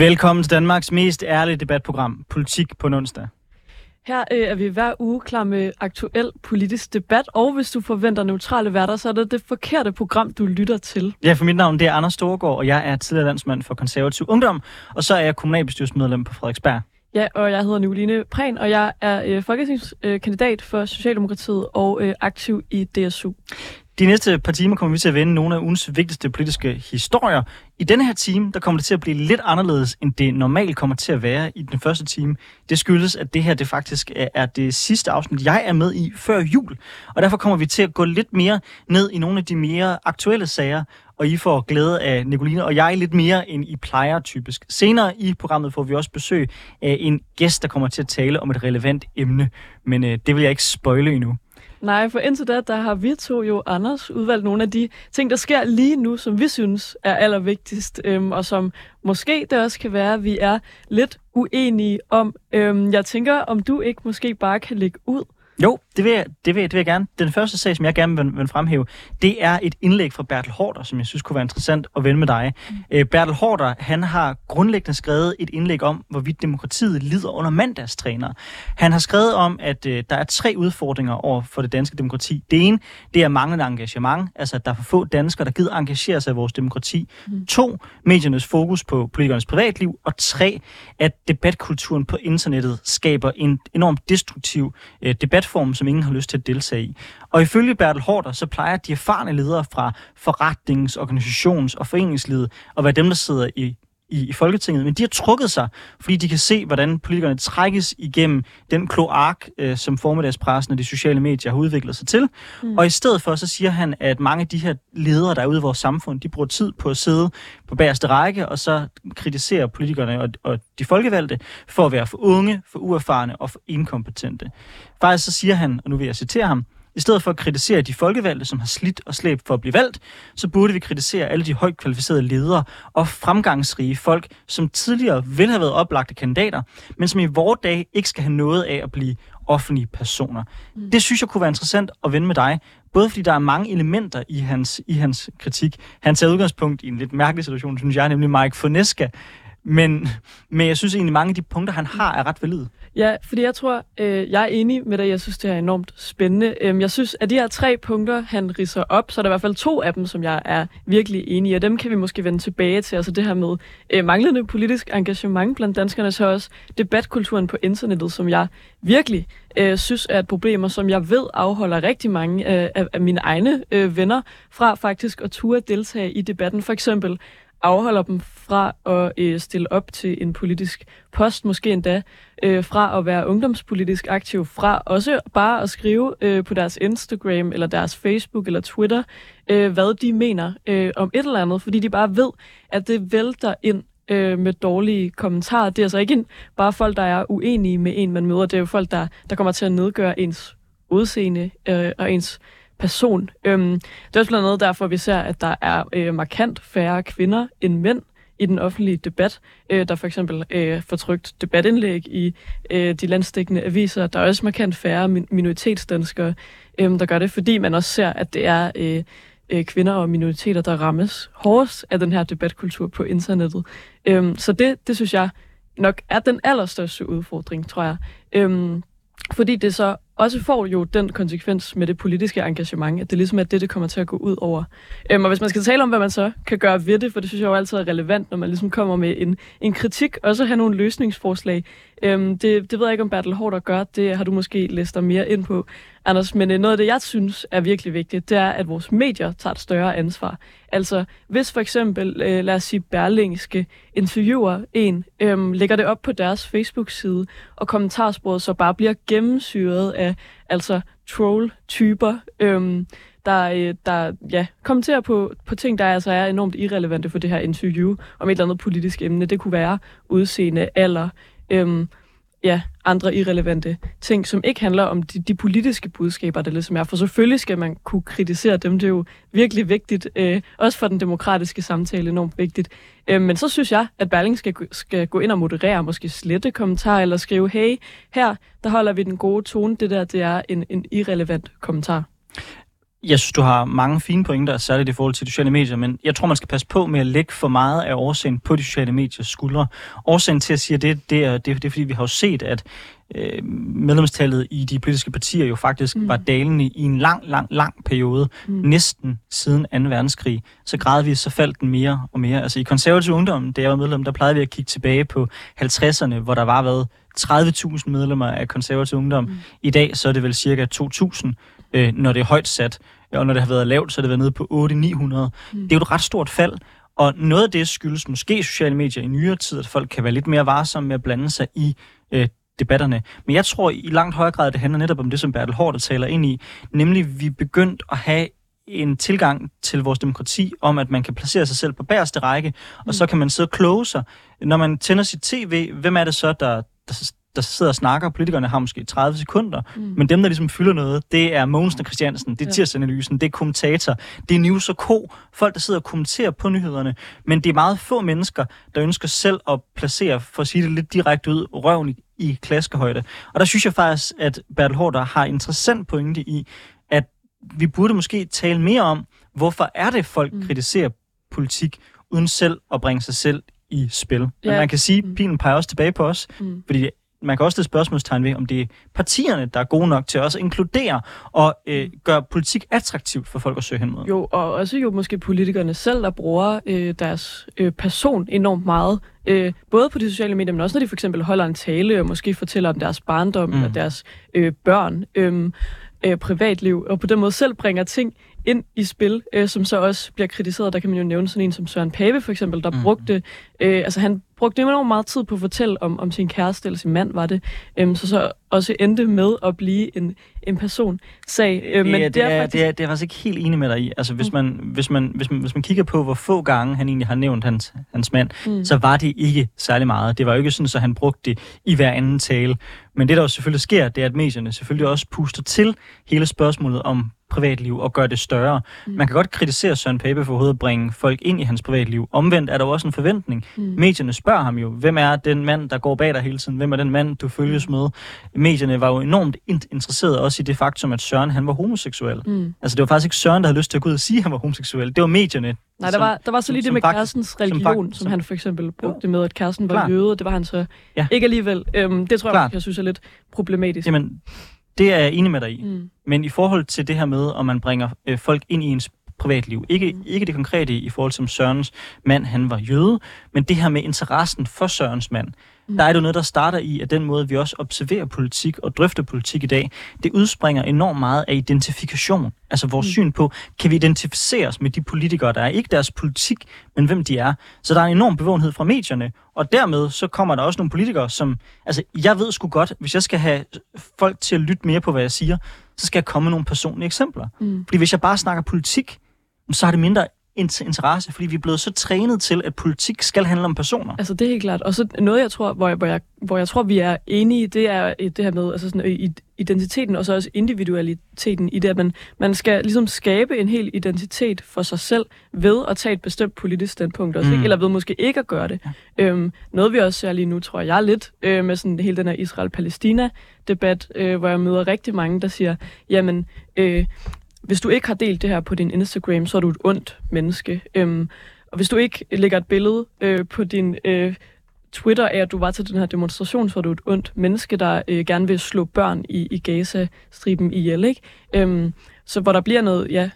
Velkommen til Danmarks mest ærlige debatprogram, Politik på onsdag. Her øh, er vi hver uge klar med aktuel politisk debat, og hvis du forventer neutrale værter, så er det det forkerte program, du lytter til. Ja, for mit navn det er Anders Storgård, og jeg er tidligere landsmand for konservativ ungdom, og så er jeg kommunalbestyrelsesmedlem på Frederiksberg. Ja, og jeg hedder Nicoline Prehn, og jeg er øh, folketingskandidat for Socialdemokratiet og øh, aktiv i DSU. De næste par timer kommer vi til at vende nogle af ugens vigtigste politiske historier. I denne her time, der kommer det til at blive lidt anderledes, end det normalt kommer til at være i den første time. Det skyldes, at det her det faktisk er det sidste afsnit, jeg er med i før jul. Og derfor kommer vi til at gå lidt mere ned i nogle af de mere aktuelle sager, og I får glæde af Nicoline og jeg lidt mere, end I plejer typisk. Senere i programmet får vi også besøg af en gæst, der kommer til at tale om et relevant emne, men øh, det vil jeg ikke spoile endnu. Nej, for indtil da, der har vi to jo, Anders, udvalgt nogle af de ting, der sker lige nu, som vi synes er allervigtigst, øhm, og som måske det også kan være, at vi er lidt uenige om. Øhm, jeg tænker, om du ikke måske bare kan lægge ud, jo, det vil, jeg, det, vil, det vil jeg gerne. Den første sag, som jeg gerne vil, vil fremhæve, det er et indlæg fra Bertel Hårder, som jeg synes kunne være interessant at vende med dig. Mm. Øh, Bertel Hårder, han har grundlæggende skrevet et indlæg om, hvorvidt demokratiet lider under mandagstræner. Han har skrevet om, at øh, der er tre udfordringer over for det danske demokrati. Det ene, det er manglende engagement, altså at der er for få danskere, der gider engagere sig i vores demokrati. Mm. To, mediernes fokus på politikernes privatliv. Og tre, at debatkulturen på internettet skaber en enormt destruktiv øh, debat platform, som ingen har lyst til at deltage i. Og ifølge Bertel Hårder, så plejer de erfarne ledere fra forretnings-, organisations- og foreningslivet at være dem, der sidder i i, i Folketinget, men de har trukket sig, fordi de kan se, hvordan politikerne trækkes igennem den kloak, øh, som formiddagspressen og de sociale medier har udviklet sig til. Mm. Og i stedet for, så siger han, at mange af de her ledere, der er ude i vores samfund, de bruger tid på at sidde på bagerste række, og så kritisere politikerne og, og de folkevalgte for at være for unge, for uerfarne og for inkompetente. Faktisk så siger han, og nu vil jeg citere ham, i stedet for at kritisere de folkevalgte, som har slidt og slæbt for at blive valgt, så burde vi kritisere alle de højt kvalificerede ledere og fremgangsrige folk, som tidligere ville have været oplagte kandidater, men som i vores dag ikke skal have noget af at blive offentlige personer. Mm. Det synes jeg kunne være interessant at vende med dig, både fordi der er mange elementer i hans, i hans kritik. Han tager udgangspunkt i en lidt mærkelig situation, synes jeg, nemlig Mike Foneska, men, men jeg synes egentlig, mange af de punkter, han har, er ret valide. Ja, fordi jeg tror, øh, jeg er enig med dig. Jeg synes, det er enormt spændende. Øhm, jeg synes, at de her tre punkter, han riser op, så er der i hvert fald to af dem, som jeg er virkelig enig i, og dem kan vi måske vende tilbage til. Altså det her med øh, manglende politisk engagement blandt danskerne, så også debatkulturen på internettet, som jeg virkelig øh, synes er et problem, og som jeg ved afholder rigtig mange øh, af, af mine egne øh, venner fra faktisk at ture deltage i debatten. For eksempel afholder dem fra at øh, stille op til en politisk post, måske endda øh, fra at være ungdomspolitisk aktiv, fra også bare at skrive øh, på deres Instagram eller deres Facebook eller Twitter, øh, hvad de mener øh, om et eller andet, fordi de bare ved, at det vælter ind øh, med dårlige kommentarer. Det er altså ikke bare folk, der er uenige med en, man møder. Det er jo folk, der, der kommer til at nedgøre ens udseende øh, og ens person. Øhm, det er også blandt andet derfor, vi ser, at der er øh, markant færre kvinder end mænd i den offentlige debat. Øh, der for eksempel øh, får debatindlæg i øh, de landstækkende aviser. Der er også markant færre min- minoritetsdanskere, øh, der gør det, fordi man også ser, at det er øh, øh, kvinder og minoriteter, der rammes hårdest af den her debatkultur på internettet. Øh, så det, det synes jeg nok er den allerstørste udfordring, tror jeg. Øh, fordi det så også får jo den konsekvens med det politiske engagement, at det ligesom er det, det kommer til at gå ud over. Øhm, og hvis man skal tale om, hvad man så kan gøre ved det, for det synes jeg jo altid er relevant, når man ligesom kommer med en, en kritik, og så have nogle løsningsforslag. Øhm, det, det ved jeg ikke, om Bertel at gøre. det har du måske læst dig mere ind på. Anders, men øh, noget af det, jeg synes er virkelig vigtigt, det er, at vores medier tager et større ansvar. Altså, hvis for eksempel, øh, lad os sige, Berlingske interviewer en, øhm, lægger det op på deres Facebook-side, og kommentarsporet så bare bliver gennemsyret af Øh, altså troll-typer, øhm, der, øh, der ja, kommenterer på, på ting, der altså er enormt irrelevante for det her interview om et eller andet politisk emne. Det kunne være udseende, alder, øhm, ja, andre irrelevante ting, som ikke handler om de, de politiske budskaber, der ligesom er. For selvfølgelig skal man kunne kritisere dem. Det er jo virkelig vigtigt. Øh, også for den demokratiske samtale enormt vigtigt. Øh, men så synes jeg, at Berling skal, skal gå ind og moderere, måske slette kommentarer, eller skrive, hey, her, der holder vi den gode tone. Det der, det er en, en irrelevant kommentar. Jeg synes, du har mange fine pointer, særligt i forhold til de sociale medier, men jeg tror, man skal passe på med at lægge for meget af årsagen på de sociale mediers skuldre. Årsagen til at sige det, det er, det, er, det er fordi, vi har jo set, at øh, medlemstallet i de politiske partier jo faktisk mm. var dalende i en lang, lang, lang periode, mm. næsten siden 2. verdenskrig. Så gradvist så faldt den mere og mere. Altså i konservativ ungdom, da jeg var medlem, der plejede vi at kigge tilbage på 50'erne, hvor der var været 30.000 medlemmer af konservativ ungdom. Mm. I dag så er det vel cirka 2.000, øh, når det er højt sat. Og når det har været lavt, så er det været nede på 8-900. Mm. Det er jo et ret stort fald. Og noget af det skyldes måske sociale medier i nyere tid, at folk kan være lidt mere varsomme med at blande sig i øh, debatterne. Men jeg tror i langt højere grad, at det handler netop om det, som Bertel Hård taler ind i, nemlig vi er begyndt at have en tilgang til vores demokrati om, at man kan placere sig selv på bagerste række, og mm. så kan man sidde og kloge sig. Når man tænder sit tv, hvem er det så, der, der, der sidder og snakker? Politikerne har måske 30 sekunder, mm. men dem, der ligesom fylder noget, det er Mogensen og Christiansen, det er ja. tirsanalysen, det er kommentator, det er News og Co. Folk, der sidder og kommenterer på nyhederne, men det er meget få mennesker, der ønsker selv at placere, for at sige det lidt direkte ud, røven i, i klaskehøjde. Og der synes jeg faktisk, at Bertel Hårder har interessant pointe i, at vi burde måske tale mere om, hvorfor er det, folk mm. kritiserer politik, uden selv at bringe sig selv i spil. Men ja. man kan sige, at mm. pilen peger også tilbage på os, mm. fordi man kan også stille spørgsmålstegn ved, om det er partierne, der er gode nok til også at inkludere og øh, gøre politik attraktivt for folk at søge hen mod. Jo, og også jo måske politikerne selv, der bruger øh, deres øh, person enormt meget. Øh, både på de sociale medier, men også når de for eksempel holder en tale og måske fortæller om deres barndom mm. eller deres øh, børn. Øh, øh, privatliv, og på den måde selv bringer ting ind i spil, øh, som så også bliver kritiseret. Der kan man jo nævne sådan en som Søren Pape for eksempel, der mm. brugte, øh, altså han brugte enormt meget tid på at fortælle om, om sin kæreste eller sin mand, var det, øh, så så også endte med at blive en, en person sag. Øh, men det, det, er, faktisk... det, er, det er faktisk ikke helt enig med dig i. Altså hvis, mm. man, hvis, man, hvis, man, hvis man kigger på, hvor få gange han egentlig har nævnt hans, hans mand, mm. så var det ikke særlig meget. Det var jo ikke sådan, at han brugte det i hver anden tale. Men det, der jo selvfølgelig sker, det er, at medierne selvfølgelig også puster til hele spørgsmålet om privatliv og gøre det større. Mm. Man kan godt kritisere Søren Pape for at bringe folk ind i hans privatliv. Omvendt er der jo også en forventning. Mm. Medierne spørger ham jo, hvem er den mand, der går bag dig hele tiden? Hvem er den mand, du følges mm. med? Medierne var jo enormt interesseret også i det faktum, at Søren han var homoseksuel. Mm. Altså det var faktisk ikke Søren, der havde lyst til at gå ud og sige, at han var homoseksuel. Det var medierne, Nej, der var, der var så lige som, det med kærestens religion, som, som han for eksempel brugte med, at kæresten var jøde, det var han så ja. ikke alligevel. Øhm, det tror jeg, jeg synes er lidt problematisk. Jamen, det er jeg enig med dig i. Mm. Men i forhold til det her med, om man bringer øh, folk ind i ens privatliv. Ikke, mm. ikke det konkrete i forhold til, om Sørens mand han var jøde, men det her med interessen for Sørens mand. Mm. Der er det jo noget, der starter i, at den måde, vi også observerer politik og drøfter politik i dag, det udspringer enormt meget af identifikation. Altså vores mm. syn på, kan vi identificere os med de politikere, der er ikke deres politik, men hvem de er. Så der er en enorm bevågenhed fra medierne, og dermed så kommer der også nogle politikere, som, altså jeg ved sgu godt, hvis jeg skal have folk til at lytte mere på, hvad jeg siger, så skal jeg komme med nogle personlige eksempler. Mm. Fordi hvis jeg bare snakker politik, så har det mindre interesse, fordi vi er blevet så trænet til, at politik skal handle om personer. Altså det er helt klart. Og så noget, jeg tror, hvor jeg, hvor jeg, hvor jeg tror, vi er enige, det er det her med altså sådan, identiteten, og så også individualiteten i det, at man, man skal ligesom skabe en hel identitet for sig selv ved at tage et bestemt politisk standpunkt også, mm. ikke? eller ved måske ikke at gøre det. Ja. Øhm, noget vi også ser lige nu, tror jeg lidt, øh, med sådan hele den her Israel-Palæstina-debat, øh, hvor jeg møder rigtig mange, der siger, jamen, øh, hvis du ikke har delt det her på din Instagram, så er du et ondt menneske. Øhm, og hvis du ikke lægger et billede øh, på din øh, Twitter af, at du var til den her demonstration, så er du et ondt menneske, der øh, gerne vil slå børn i, i Gaza-striben ihjel. Ikke? Øhm, så hvor der bliver noget ja,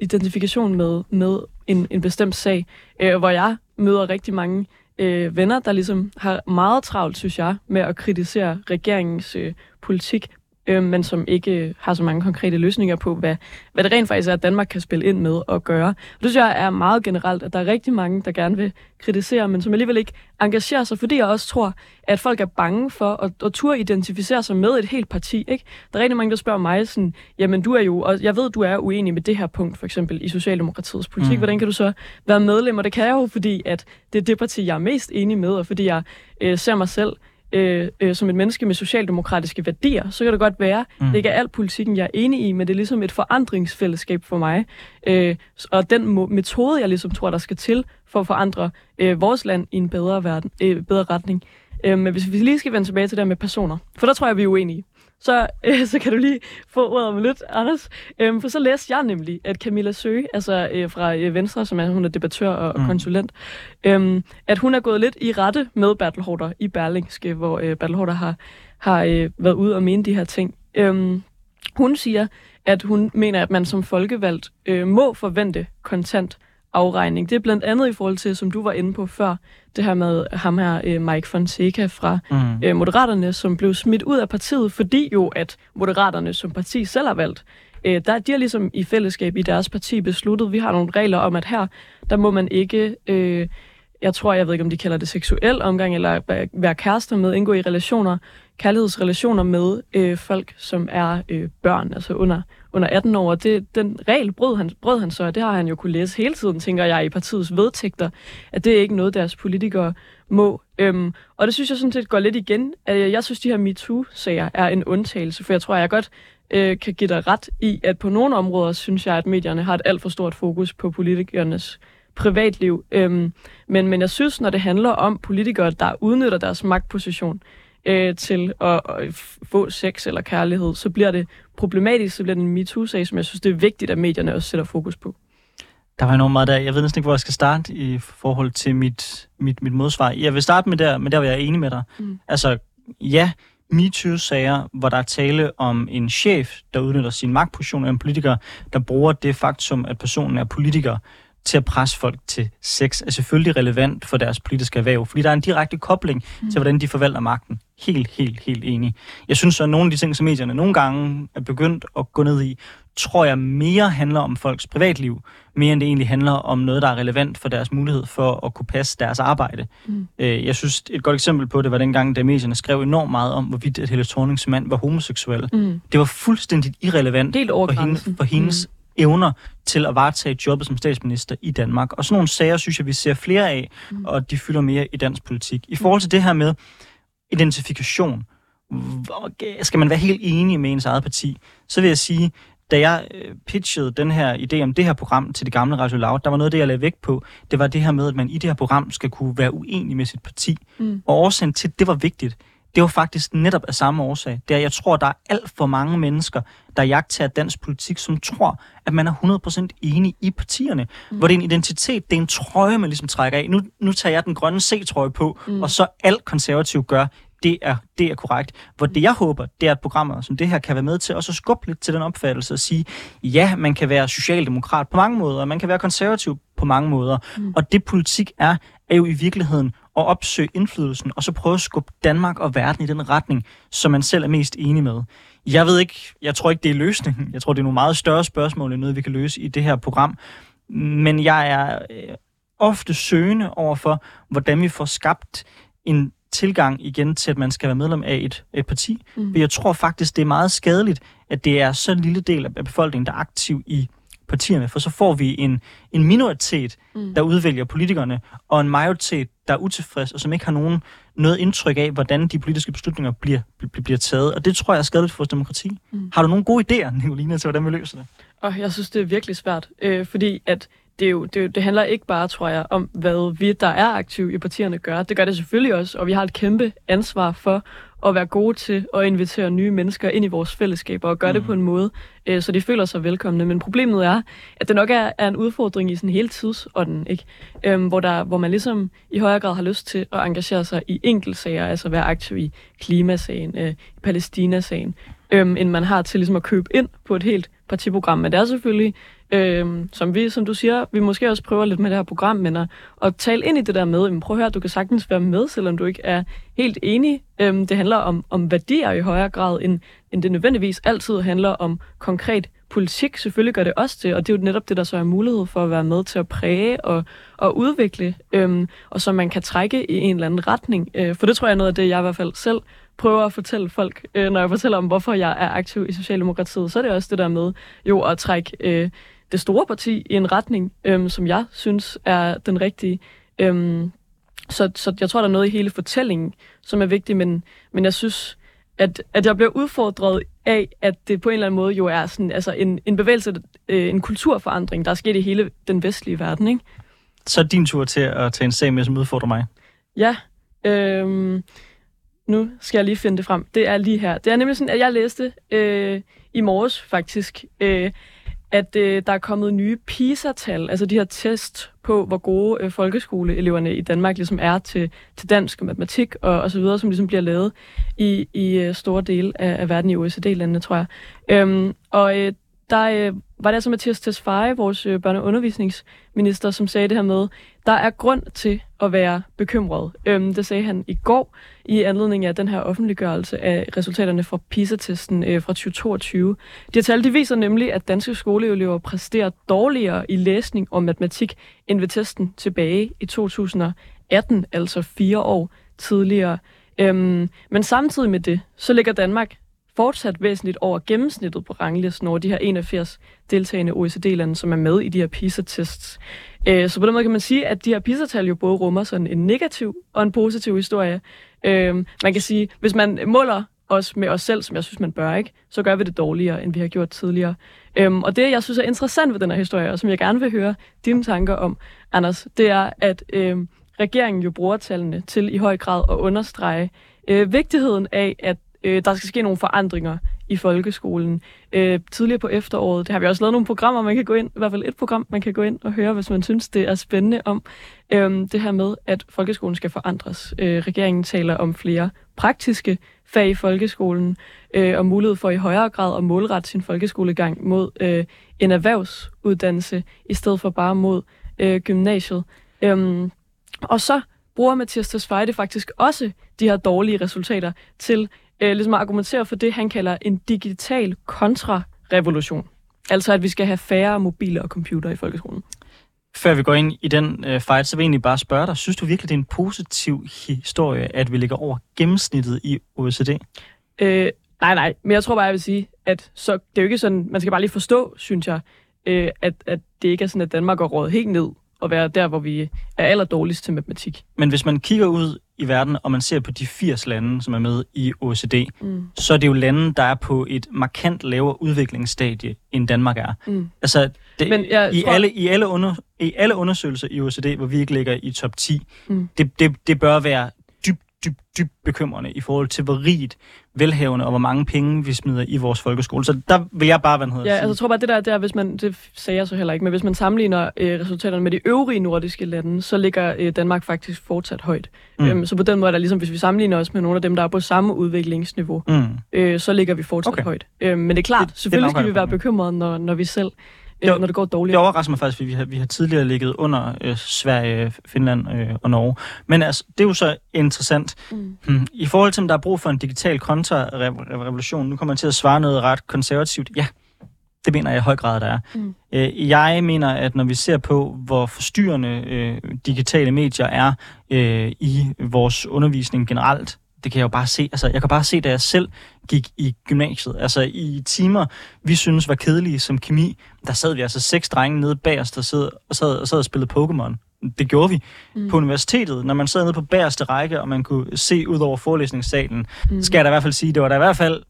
identifikation med, med en, en bestemt sag, øh, hvor jeg møder rigtig mange øh, venner, der ligesom har meget travlt, synes jeg, med at kritisere regeringens øh, politik øh, men som ikke har så mange konkrete løsninger på, hvad, hvad det rent faktisk er, at Danmark kan spille ind med og gøre. Og det synes jeg er meget generelt, at der er rigtig mange, der gerne vil kritisere, men som alligevel ikke engagerer sig, fordi jeg også tror, at folk er bange for at, at turde identificere sig med et helt parti. Ikke? Der er rigtig mange, der spørger mig sådan, jamen du er jo, og jeg ved, du er uenig med det her punkt, for eksempel i Socialdemokratiets politik. Mm. Hvordan kan du så være medlem? Og det kan jeg jo, fordi at det er det parti, jeg er mest enig med, og fordi jeg øh, ser mig selv øh, øh, som et menneske med socialdemokratiske værdier, så kan det godt være, mm. det ikke er alt politikken, jeg er enig i, men det er ligesom et forandringsfællesskab for mig. Øh, og den metode, jeg ligesom tror, der skal til for at forandre øh, vores land i en bedre, verden, øh, bedre retning. Øh, men hvis vi lige skal vende tilbage til det med personer, for der tror jeg, vi er uenige. Så, øh, så kan du lige få ordet om lidt, Anders. Øhm, for så læste jeg nemlig, at Camilla Søge, altså øh, fra øh, Venstre, som er, hun er debattør og, mm. konsulent, øhm, at hun er gået lidt i rette med Bertel Hårder i Berlingske, hvor øh, Bertel Hårder har, har øh, været ude og mene de her ting. Øhm, hun siger, at hun mener, at man som folkevalgt øh, må forvente kontant afregning. Det er blandt andet i forhold til, som du var inde på før, det her med ham her, øh, Mike Fonseca fra mm. øh, Moderaterne, som blev smidt ud af partiet, fordi jo, at Moderaterne som parti selv har valgt, øh, der, de har ligesom i fællesskab i deres parti besluttet, vi har nogle regler om, at her, der må man ikke... Øh, jeg tror, jeg ved ikke, om de kalder det seksuel omgang, eller være kærester med, indgå i relationer, kærlighedsrelationer med øh, folk, som er øh, børn, altså under, under 18 år. Det, den regel brød han, brød han så, og det har han jo kunne læse hele tiden, tænker jeg, i partiets vedtægter, at det er ikke noget, deres politikere må. Øhm, og det synes jeg sådan set går lidt igen. At jeg synes, de her MeToo-sager er en undtagelse, for jeg tror, jeg godt øh, kan give dig ret i, at på nogle områder synes jeg, at medierne har et alt for stort fokus på politikernes privatliv. Øhm, men, men jeg synes, når det handler om politikere, der udnytter deres magtposition, øh, til at, at få sex eller kærlighed, så bliver det problematisk, så bliver det en MeToo-sag, som jeg synes, det er vigtigt, at medierne også sætter fokus på. Der var enormt meget der. Jeg ved næsten ikke, hvor jeg skal starte i forhold til mit, mit, mit modsvar. Jeg vil starte med der, med der, hvor jeg er enig med dig. Mm. Altså, ja, MeToo-sager, hvor der er tale om en chef, der udnytter sin magtposition, af en politiker, der bruger det faktum, at personen er politiker, til at presse folk til sex, er selvfølgelig relevant for deres politiske erhverv, fordi der er en direkte kobling mm. til, hvordan de forvalter magten. Helt, helt, helt enig. Jeg synes, at nogle af de ting, som medierne nogle gange er begyndt at gå ned i, tror jeg mere handler om folks privatliv, mere end det egentlig handler om noget, der er relevant for deres mulighed for at kunne passe deres arbejde. Mm. Øh, jeg synes, et godt eksempel på det var dengang, da medierne skrev enormt meget om, hvorvidt at Helle Thornings mand var homoseksuel. Mm. Det var fuldstændig irrelevant for, hende, for hendes mm evner til at varetage jobbet som statsminister i Danmark. Og sådan nogle sager, synes jeg, vi ser flere af, mm. og de fylder mere i dansk politik. I forhold til det her med identifikation, skal man være helt enig med ens eget parti, så vil jeg sige, da jeg øh, pitchede den her idé om det her program til det gamle Radio Loud, der var noget af det, jeg lagde vægt på. Det var det her med, at man i det her program skal kunne være uenig med sit parti. Mm. Og årsagen til, det var vigtigt, det var faktisk netop af samme årsag. Det er, jeg tror, der er alt for mange mennesker, der jagter dansk politik, som tror, at man er 100% enig i partierne. Mm. Hvor det er en identitet, det er en trøje, man ligesom trækker af. Nu, nu tager jeg den grønne C-trøje på, mm. og så alt konservativt gør, det er, det er korrekt. Hvor det jeg håber, det er, at programmer som det her kan være med til også at skubbe lidt til den opfattelse og sige, ja, man kan være socialdemokrat på mange måder, og man kan være konservativ på mange måder. Mm. Og det politik er, er jo i virkeligheden at opsøge indflydelsen, og så prøve at skubbe Danmark og verden i den retning, som man selv er mest enig med. Jeg ved ikke, jeg tror ikke, det er løsningen. Jeg tror, det er nogle meget større spørgsmål, end noget, vi kan løse i det her program. Men jeg er øh, ofte søgende over for, hvordan vi får skabt en tilgang igen til, at man skal være medlem af et, et parti. Mm. For jeg tror faktisk, det er meget skadeligt, at det er så en lille del af befolkningen, der er aktiv i partierne, for så får vi en, en minoritet, mm. der udvælger politikerne, og en majoritet, der er utilfreds, og som ikke har nogen noget indtryk af, hvordan de politiske beslutninger bliver, bliver, bliver taget. Og det tror jeg er skadeligt for vores demokrati. Mm. Har du nogle gode idéer, Nicolina, til hvordan vi løser det? Og jeg synes, det er virkelig svært, øh, fordi at det, er jo, det, det handler ikke bare, tror jeg, om, hvad vi, der er aktive i partierne, gør. Det gør det selvfølgelig også, og vi har et kæmpe ansvar for at være gode til at invitere nye mennesker ind i vores fællesskaber og gøre mm. det på en måde, øh, så de føler sig velkomne. Men problemet er, at det nok er, er en udfordring i sådan hele tidsånden, ikke? Øhm, hvor, der, hvor man ligesom i højere grad har lyst til at engagere sig i enkeltsager, altså være aktiv i klimasagen, øh, i Palæstina-sagen, øhm, end man har til ligesom at købe ind på et helt partiprogram. Men det er selvfølgelig Øhm, som vi, som du siger, vi måske også prøver lidt med det her program, men at, at tale ind i det der med, jamen, prøv at høre, du kan sagtens være med, selvom du ikke er helt enig. Øh, det handler om, om værdier i højere grad, end, end det nødvendigvis altid handler om konkret politik. Selvfølgelig gør det også det, og det er jo netop det, der så er mulighed for at være med til at præge og, og udvikle, øh, og så man kan trække i en eller anden retning. Øh, for det tror jeg er noget af det, jeg i hvert fald selv prøver at fortælle folk, øh, når jeg fortæller om, hvorfor jeg er aktiv i Socialdemokratiet, så er det også det der med jo at trække øh, det store parti i en retning, øhm, som jeg synes er den rigtige. Øhm, så, så jeg tror, der er noget i hele fortællingen, som er vigtigt, men, men jeg synes, at, at jeg bliver udfordret af, at det på en eller anden måde jo er sådan, altså en, en bevægelse, øh, en kulturforandring, der er sket i hele den vestlige verden. Ikke? Så er din tur til at tage en sag med, som udfordrer mig. Ja. Øhm, nu skal jeg lige finde det frem. Det er lige her. Det er nemlig sådan, at jeg læste øh, i morges faktisk, øh, at øh, der er kommet nye PISA-tal, altså de her test på, hvor gode øh, folkeskoleeleverne i Danmark ligesom er til, til dansk og matematik og, og så videre, som ligesom bliver lavet i, i øh, store dele af, af verden i OECD-landene, tror jeg. Øhm, og øh, der øh, var det altså Mathias Tesfaye, vores øh, børne- og undervisningsminister, som sagde det her med, der er grund til at være bekymret. Øhm, det sagde han i går i anledning af den her offentliggørelse af resultaterne fra PISA-testen øh, fra 2022. De her tal de viser nemlig, at danske skoleelever præsterer dårligere i læsning og matematik end ved testen tilbage i 2018, altså fire år tidligere. Øhm, men samtidig med det, så ligger Danmark fortsat væsentligt over gennemsnittet på ranglisten over de her 81 deltagende OECD-lande, som er med i de her PISA-tests. Øh, så på den måde kan man sige, at de her PISA-tal jo både rummer sådan en negativ og en positiv historie. Øh, man kan sige, hvis man måler os med os selv, som jeg synes, man bør, ikke, så gør vi det dårligere, end vi har gjort tidligere. Øhm, og det, jeg synes er interessant ved den her historie, og som jeg gerne vil høre dine tanker om, Anders, det er, at øhm, regeringen jo bruger tallene til i høj grad at understrege øh, vigtigheden af, at øh, der skal ske nogle forandringer i folkeskolen. Øh, tidligere på efteråret, det har vi også lavet nogle programmer, man kan gå ind, i hvert fald et program, man kan gå ind og høre, hvis man synes, det er spændende om øh, det her med, at folkeskolen skal forandres. Øh, regeringen taler om flere praktiske fag i folkeskolen, øh, og mulighed for i højere grad at målrette sin folkeskolegang mod øh, en erhvervsuddannelse, i stedet for bare mod øh, gymnasiet. Øh, og så bruger Mathias Tesfaye det faktisk også de her dårlige resultater til øh, ligesom at argumentere for det, han kalder en digital kontrarevolution. Altså at vi skal have færre mobiler og computer i folkeskolen. Før vi går ind i den øh, fight, så vil jeg egentlig bare spørge dig, synes du virkelig, det er en positiv historie, at vi ligger over gennemsnittet i OECD? Øh, nej, nej, men jeg tror bare, jeg vil sige, at så, det er jo ikke sådan, man skal bare lige forstå, synes jeg, øh, at, at det ikke er sådan, at Danmark går råd helt ned og være der, hvor vi er aller dårligst til matematik. Men hvis man kigger ud i verden, og man ser på de 80 lande, som er med i OECD, mm. så er det jo lande, der er på et markant lavere udviklingsstadie, end Danmark er. Mm. Altså, det, Men jeg i, tror... alle, i, alle under, i alle undersøgelser i OECD, hvor vi ikke ligger i top 10, mm. det, det, det bør være dybt, bekymrende i forhold til, hvor rigt velhavende og hvor mange penge vi smider i vores folkeskole. Så der vil jeg bare, hvad hedder, Ja, altså, jeg tror bare, det der, der, hvis man, det sagde jeg så heller ikke, men hvis man sammenligner øh, resultaterne med de øvrige nordiske lande, så ligger øh, Danmark faktisk fortsat højt. Mm. Øhm, så på den måde er der ligesom, hvis vi sammenligner os med nogle af dem, der er på samme udviklingsniveau, mm. øh, så ligger vi fortsat okay. højt. Øhm, men det er klart, det, selvfølgelig det skal vi være bekymrede, når, når vi selv det, når det går dårligt. Det overrasker mig faktisk, fordi vi har, vi har tidligere ligget under øh, Sverige, Finland øh, og Norge. Men altså, det er jo så interessant. Mm. Hmm. I forhold til, om der er brug for en digital kontrarevolution, nu kommer man til at svare noget ret konservativt. Ja, det mener jeg i høj grad, der er. Mm. Øh, jeg mener, at når vi ser på, hvor forstyrrende øh, digitale medier er øh, i vores undervisning generelt, det kan jeg jo bare se. Altså, jeg kan bare se, da jeg selv gik i gymnasiet. Altså, i timer, vi synes var kedelige som kemi, der sad vi altså seks drenge nede bagerst og sad og, sad, og, sad og spillede Pokémon. Det gjorde vi. Mm. På universitetet, når man sad nede på bagerste række, og man kunne se ud over forelæsningssalen, mm. skal jeg da i hvert fald sige, det var da i hvert fald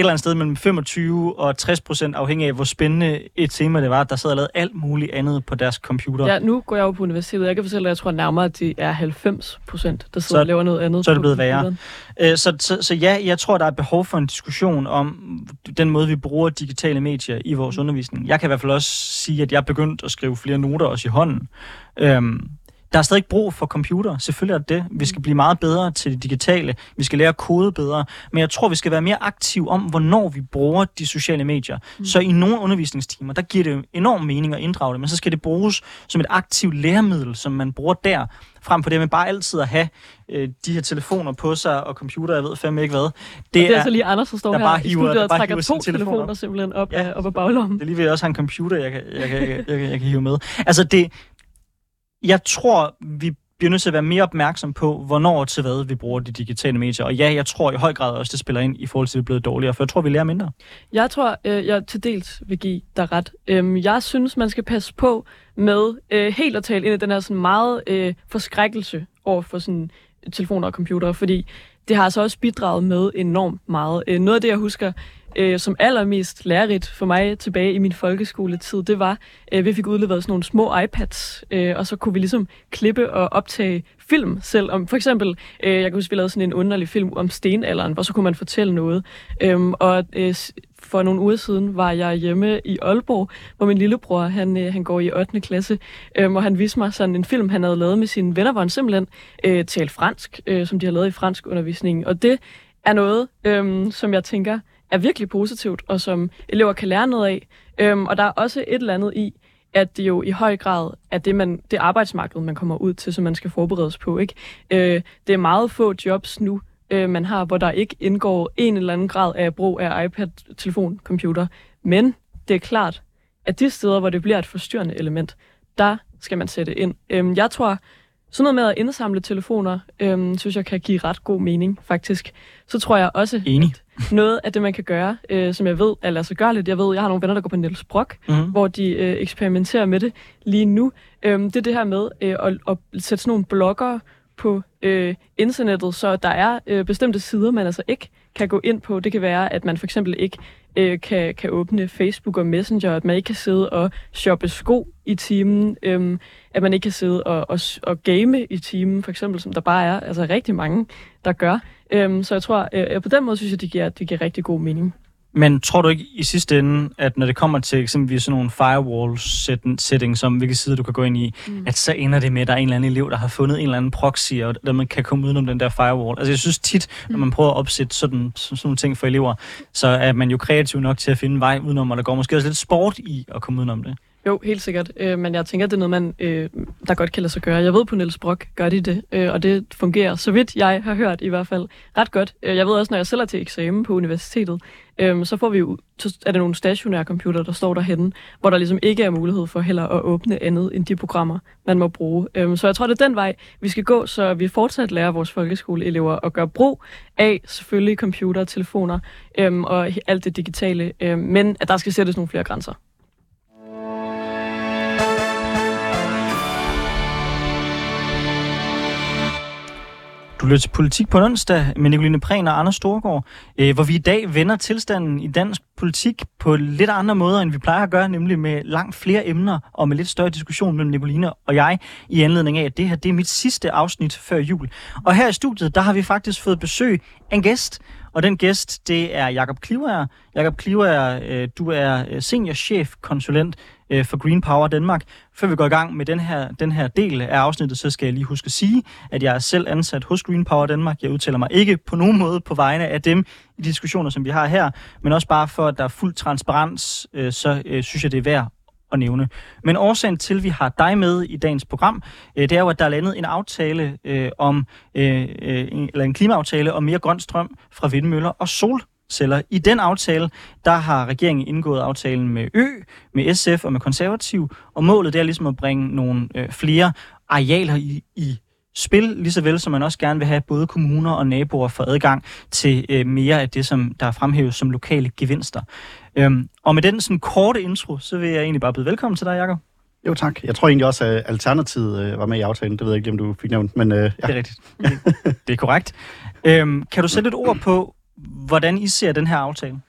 eller andet sted mellem 25 og 60 procent, afhængig af, hvor spændende et tema det var, der sad og lavede alt muligt andet på deres computer. Ja, nu går jeg jo på universitetet. Jeg kan fortælle, at jeg tror nærmere, at det er 90 procent, der sidder så, og laver noget andet. Så er det blevet værre. Øh, så, så, så ja, jeg tror, der er behov for en diskussion om den måde, vi bruger digitale medier i vores undervisning. Jeg kan i hvert fald også sige, at jeg er begyndt at skrive flere noter også i hånden. Øhm, der er stadig brug for computer. Selvfølgelig er det det. Vi skal blive meget bedre til det digitale. Vi skal lære at kode bedre. Men jeg tror, vi skal være mere aktive om, hvornår vi bruger de sociale medier. Mm. Så i nogle undervisningstimer, der giver det enorm mening at inddrage det, men så skal det bruges som et aktivt læremiddel, som man bruger der, frem på det med bare altid at have øh, de her telefoner på sig og computer, jeg ved fandme ikke hvad. Det, og det er, er så lige Anders, der står der her bare hiver, i studiet og trækker to telefoner simpelthen op, ja. af, op af baglommen. Det er lige ved, at jeg også har en computer, jeg kan, jeg, kan, jeg, kan, jeg, kan, jeg kan hive med. Altså det, jeg tror, vi bliver nødt til at være mere opmærksom på, hvornår til hvad vi bruger de digitale medier. Og ja, jeg tror i høj grad også, det spiller ind i forhold til, at det er blevet dårligere, for jeg tror, vi lærer mindre. Jeg tror, øh, jeg til dels vil give dig ret. Øhm, jeg synes, man skal passe på med øh, helt at tale ind i den her sådan meget øh, forskrækkelse over for sådan telefoner og computere, fordi det har altså også bidraget med enormt meget. Øh, noget af det, jeg husker, øh, som allermest lærerigt for mig tilbage i min folkeskoletid, det var, øh, vi fik udleveret sådan nogle små iPads, øh, og så kunne vi ligesom klippe og optage film selv. Om, for eksempel, øh, jeg kan huske, vi lavede sådan en underlig film om stenalderen, hvor så kunne man fortælle noget. Øhm, og øh, for nogle uger siden var jeg hjemme i Aalborg, hvor min lillebror, han, øh, han går i 8. klasse, øh, og han viste mig sådan en film, han havde lavet med sine venner, hvor han simpelthen øh, talte fransk, øh, som de har lavet i fransk undervisning. Og det er noget, øh, som jeg tænker er virkelig positivt, og som elever kan lære noget af. Øhm, og der er også et eller andet i, at det jo i høj grad er det, man, det arbejdsmarked, man kommer ud til, som man skal forberedes på. Ikke? Øh, det er meget få jobs nu, øh, man har, hvor der ikke indgår en eller anden grad af brug af iPad, telefon, computer. Men det er klart, at de steder, hvor det bliver et forstyrrende element, der skal man sætte ind. Øh, jeg tror, sådan noget med at indsamle telefoner, øhm, synes jeg kan give ret god mening, faktisk. Så tror jeg også, Enig. at noget af det, man kan gøre, øh, som jeg ved er lade sig gøre lidt, jeg ved, jeg har nogle venner, der går på Niels Brock, mm-hmm. hvor de øh, eksperimenterer med det lige nu. Øhm, det er det her med øh, at, at sætte sådan nogle blogger på øh, internettet, så der er øh, bestemte sider, man altså ikke kan gå ind på. Det kan være, at man for eksempel ikke øh, kan, kan åbne Facebook og Messenger, at man ikke kan sidde og shoppe sko i timen, øh, at man ikke kan sidde og, og, og game i timen, for eksempel, som der bare er altså rigtig mange, der gør. Øh, så jeg tror, øh, på den måde synes jeg, det giver, det giver rigtig god mening. Men tror du ikke i sidste ende, at når det kommer til eksempelvis sådan nogle firewall setting, som hvilke sider du kan gå ind i, mm. at så ender det med, at der er en eller anden elev, der har fundet en eller anden proxy, og der man kan komme udenom den der firewall. Altså jeg synes tit, når man prøver at opsætte sådan, sådan nogle ting for elever, så er man jo kreativ nok til at finde vej udenom, og der går måske også lidt sport i at komme udenom det. Jo, helt sikkert. Øh, men jeg tænker, det er noget, man, øh, der godt kan lade sig gøre. Jeg ved på Niels Brock gør de det, øh, og det fungerer, så vidt jeg har hørt i hvert fald, ret godt. Øh, jeg ved også, når jeg selv er til eksamen på universitetet, øh, så får vi jo, er der nogle stationære computer, der står derhenne, hvor der ligesom ikke er mulighed for heller at åbne andet end de programmer, man må bruge. Øh, så jeg tror, det er den vej, vi skal gå, så vi fortsat lærer vores folkeskoleelever at gøre brug af selvfølgelig computer, telefoner øh, og alt det digitale, øh, men at der skal sættes nogle flere grænser. Du lytter til Politik på onsdag med Nicoline Prehn og Anders Storgård, øh, hvor vi i dag vender tilstanden i dansk politik på lidt andre måder, end vi plejer at gøre, nemlig med langt flere emner og med lidt større diskussion mellem Nicoline og jeg, i anledning af, at det her det er mit sidste afsnit før jul. Og her i studiet, der har vi faktisk fået besøg af en gæst, og den gæst, det er Jakob Kliver. Jakob Kliver, øh, du er øh, seniorchef-konsulent øh, for Green Power Danmark. Før vi går i gang med den her, den her del af afsnittet, så skal jeg lige huske at sige, at jeg er selv ansat hos Green Power Danmark. Jeg udtaler mig ikke på nogen måde på vegne af dem i de diskussioner, som vi har her, men også bare for, at der er fuld transparens, øh, så øh, synes jeg, det er værd at nævne. Men årsagen til, at vi har dig med i dagens program, øh, det er jo, at der er landet en aftale øh, om, øh, øh en, eller en klimaaftale om mere grøn strøm fra vindmøller og solceller. I den aftale, der har regeringen indgået aftalen med Ø, med SF og med Konservativ, og målet det er ligesom at bringe nogle øh, flere arealer i, i spil, lige så vel som man også gerne vil have både kommuner og naboer for adgang til øh, mere af det, som der er fremhævet som lokale gevinster. Øhm, og med den sådan korte intro, så vil jeg egentlig bare byde velkommen til dig, Jacob. Jo, tak. Jeg tror egentlig også, at Alternativet øh, var med i aftalen. Det ved jeg ikke, om du fik nævnt, men øh, ja. Det er rigtigt. det er korrekt. Øhm, kan du sætte et ord på, hvordan I ser den her aftale?